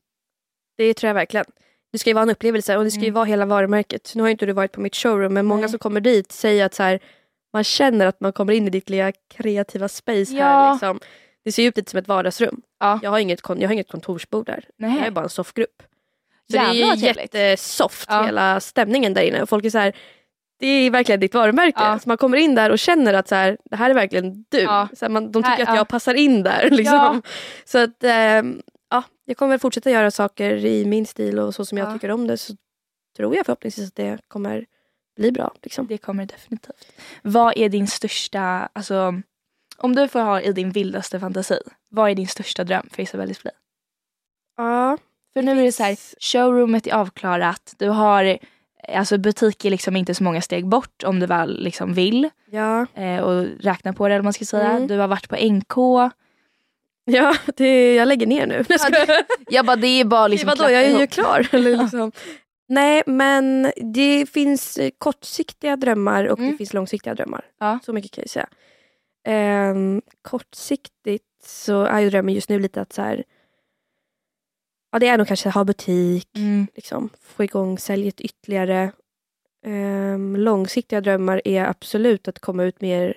Det tror jag verkligen. Det ska ju vara en upplevelse och det ska ju Mm. vara hela varumärket. Nu har ju inte du varit på mitt showroom men många Nej. som kommer dit säger att så här, man känner att man kommer in i ditt lilla kreativa space Ja. här. Liksom. Det ser ju ut lite som ett vardagsrum. Ja. Jag, har inget, jag har inget kontorsbord där. Jag Nej. är bara en soffgrupp. Så Jävlar det är ju jättesoft Ja. hela stämningen där inne. Och folk är så här, det är verkligen ditt varumärke. Ja. Så man kommer in där och känner att så här, det här är verkligen du. Ja. Så här, man, de tycker Här, att ja. jag passar in där. Liksom. Så att ehm, ja, jag kommer fortsätta göra saker i min stil och så som jag Ja. tycker om det. Så tror jag förhoppningsvis att det kommer bli bra. Liksom. Det kommer det definitivt. Vad är din största, alltså om du får ha i din vildaste fantasi, vad är din största dröm för Isabelle Display? Ja, För nu är det så här, showroomet är avklarat, du har Alltså butik är liksom inte så många steg bort om du väl liksom vill ja, eh, och räkna på det eller man ska säga. Mm. Du har varit på NK. ja det, jag lägger ner nu. Jag ska- Jag bara det är bara liksom Vadå, jag är ju klar. Eller liksom. Nej, men det finns eh, kortsiktiga drömmar och Mm. det finns långsiktiga drömmar. Ja. Så mycket kan jag säga. Ehm, kortsiktigt så är ju drömmen just nu lite att så här, ja, det är nog kanske att ha butik, Mm. liksom, få igång säljet ytterligare. Ehm, långsiktiga drömmar är absolut att komma ut mer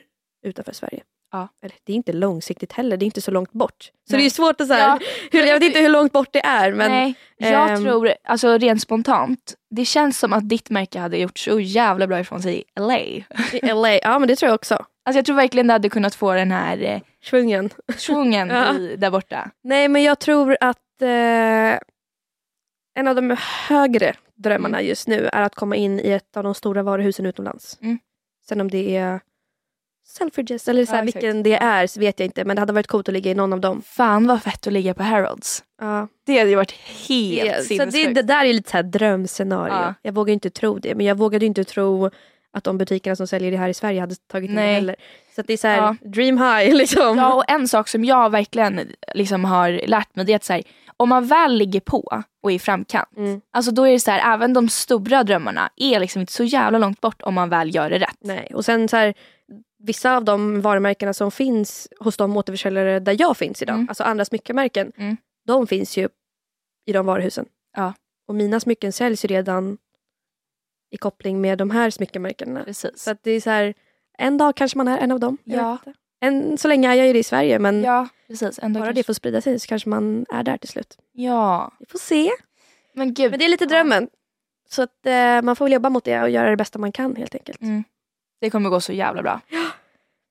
utanför Sverige. Ja. Eller, det är inte långsiktigt heller, det är inte så långt bort. Så Nej. det är svårt att säga. Ja. Hur, jag vet inte hur långt bort det är. Men, Nej, jag ehm, tror, alltså rent spontant, det känns som att ditt märke hade gjort så jävla bra ifrån sig i LA. I LA, ja men det tror jag också. Alltså jag tror verkligen det hade kunnat få den här eh, Svungen. svungen Ja. i, där borta. Nej men jag tror att eh, en av de högre drömmarna just nu är att komma in i ett av de stora varuhusen utomlands. Mm. Sen om det är Selfridges eller så här, Ja, vilken det är så vet jag inte men det hade varit coolt att ligga i någon av dem. Fan vad fett att ligga på Harrods. Ja. Det hade ju varit helt Det, så det, det där är lite så här drömscenario. Ja. Jag vågar inte tro det men jag vågade inte tro att de butikerna som säljer det här i Sverige hade tagit in det heller. Så det är så här, Ja. dream high liksom. Ja och en sak som jag verkligen liksom har lärt mig det är att så här, om man väl ligger på och är i framkant. Mm. Alltså då är det så här, även de stora drömmarna är liksom inte så jävla långt bort om man väl gör det rätt. Nej, och sen så här, vissa av de varumärkena som finns hos de återförsäljare där jag finns idag, Mm. alltså andra smyckenmärken, Mm. de finns ju i de varuhusen. Ja. Och mina smycken säljs ju redan i koppling med de här smyckenmärkena. Precis. Så att det är så här, en dag kanske man är en av dem. Ja. Än så länge är jag ju det i Sverige men ja precis. Ändå bara kanske- det får sprida sig så kanske man är där till slut. Ja. Vi får se. Men gud. Men det är lite drömmen. Så att eh, man får väl jobba mot det och göra det bästa man kan helt enkelt. Mm. Det kommer gå så jävla bra.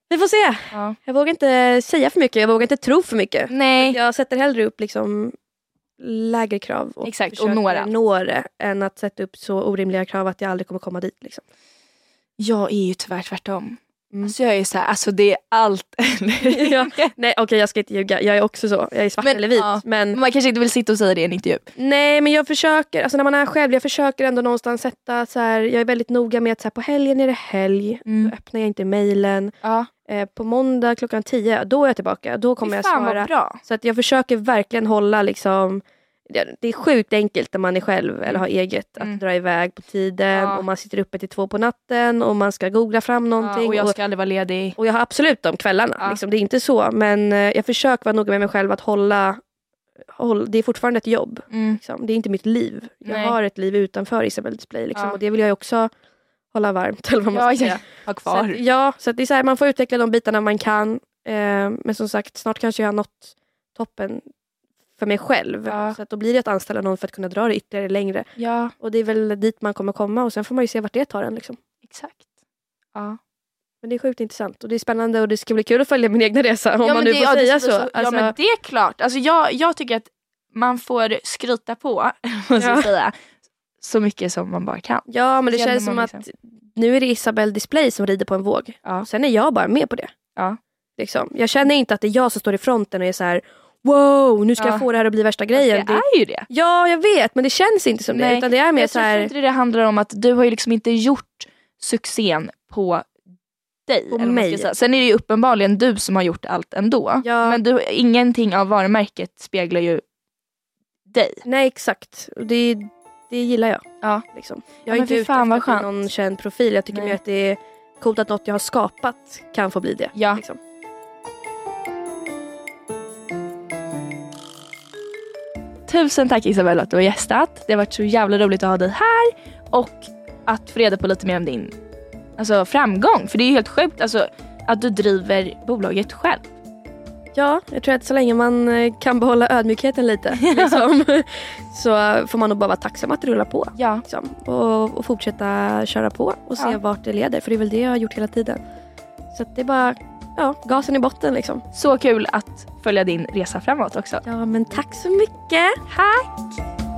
Vi får se. Ja. Jag vågar inte säga för mycket, jag vågar inte tro för mycket. Nej. Jag sätter hellre upp liksom lägre krav och Exakt, och försöker når allt. nå det än att sätta upp så orimliga krav att jag aldrig kommer komma dit. Liksom. Jag är ju tyvärr tvärtom. Mm. Alltså jag är så här, alltså det är allt. Ja. Nej okej jag ska inte ljuga, jag är också så. Jag är svart Men, eller vit. ja. Men Man kanske inte vill sitta och säga det i en intervju. nej men jag försöker, alltså när man är själv, jag försöker ändå någonstans sätta så här, jag är väldigt noga med att så här, på helgen är det helg, Mm. då öppnar jag inte mejlen. Ja. Eh, på måndag klockan 10, då är jag tillbaka. Då kommer jag svara. Så att jag försöker verkligen hålla liksom det är sjukt enkelt när man är själv eller har eget att Mm. dra iväg på tiden Ja. och man sitter uppe till två på natten och man ska googla fram någonting. Ja, och jag och, ska aldrig vara ledig. och jag har absolut de kvällarna, Ja. liksom, det är inte så. Men eh, jag försöker vara noga med mig själv att hålla, hålla det är fortfarande ett jobb. Mm. Liksom. Det är inte mitt liv. Jag Nej. har ett liv utanför Isabelle Display liksom, och det vill jag också hålla varmt. Eller vad man Ja, ska säga. ha Så kvar. att, ja, så det är så här, man får utveckla de bitarna man kan. Eh, men som sagt, snart kanske jag har nått toppen för mig själv. Ja. Så att då blir det att anställa någon för att kunna dra det ytterligare längre. Ja, Och det är väl dit man kommer komma och sen får man ju se vart det tar en. Liksom. exakt. Ja. Men det är sjukt intressant och det är spännande och det ska bli kul att följa min egna resa. Om ja, man nu det, får ja, säga ska så. bli Alltså, Ja men det är klart. Alltså, jag, jag tycker att man får skryta på, måste Ja. säga, så mycket som man bara kan. ja men det Känner känns som liksom. att nu är det Isabelle Display som rider på en våg. Ja. Sen är jag bara med på det. Ja. Liksom. Jag känner inte att det är jag som står i fronten och är så här wow nu ska Ja. jag få det här att bli värsta Det grejen. Det, är ju det. ja jag vet men det känns inte som det. Nej. Utan det är mer Jag så tror här, inte det handlar om att du har ju liksom inte gjort succén på dig. På mig. Sen är det ju uppenbarligen du som har gjort allt ändå. Ja. Men du, ingenting av varumärket speglar ju dig. Nej exakt. Det, det gillar jag. Ja. Liksom. Ja, Jag är men inte ute efter någon känd profil. Jag tycker Nej. mer att det är coolt att något jag har skapat kan få bli det. Ja. Liksom. Tusen tack Isabella att du har gästat. Det har varit så jävla roligt att ha dig här och att få reda på lite mer om din alltså, framgång. För det är ju helt sjukt alltså, att du driver bolaget själv. Ja, jag tror att så länge man eh, kan behålla ödmjukheten lite liksom, så får man nog bara vara tacksam att det rullar på. Ja. Liksom, och, och fortsätta köra på och se Ja. vart det leder. För det är väl det jag har gjort hela tiden. Så det är bara ja, gasen i botten liksom. Så kul att följa din resa framåt också. Ja men tack så mycket. Tack!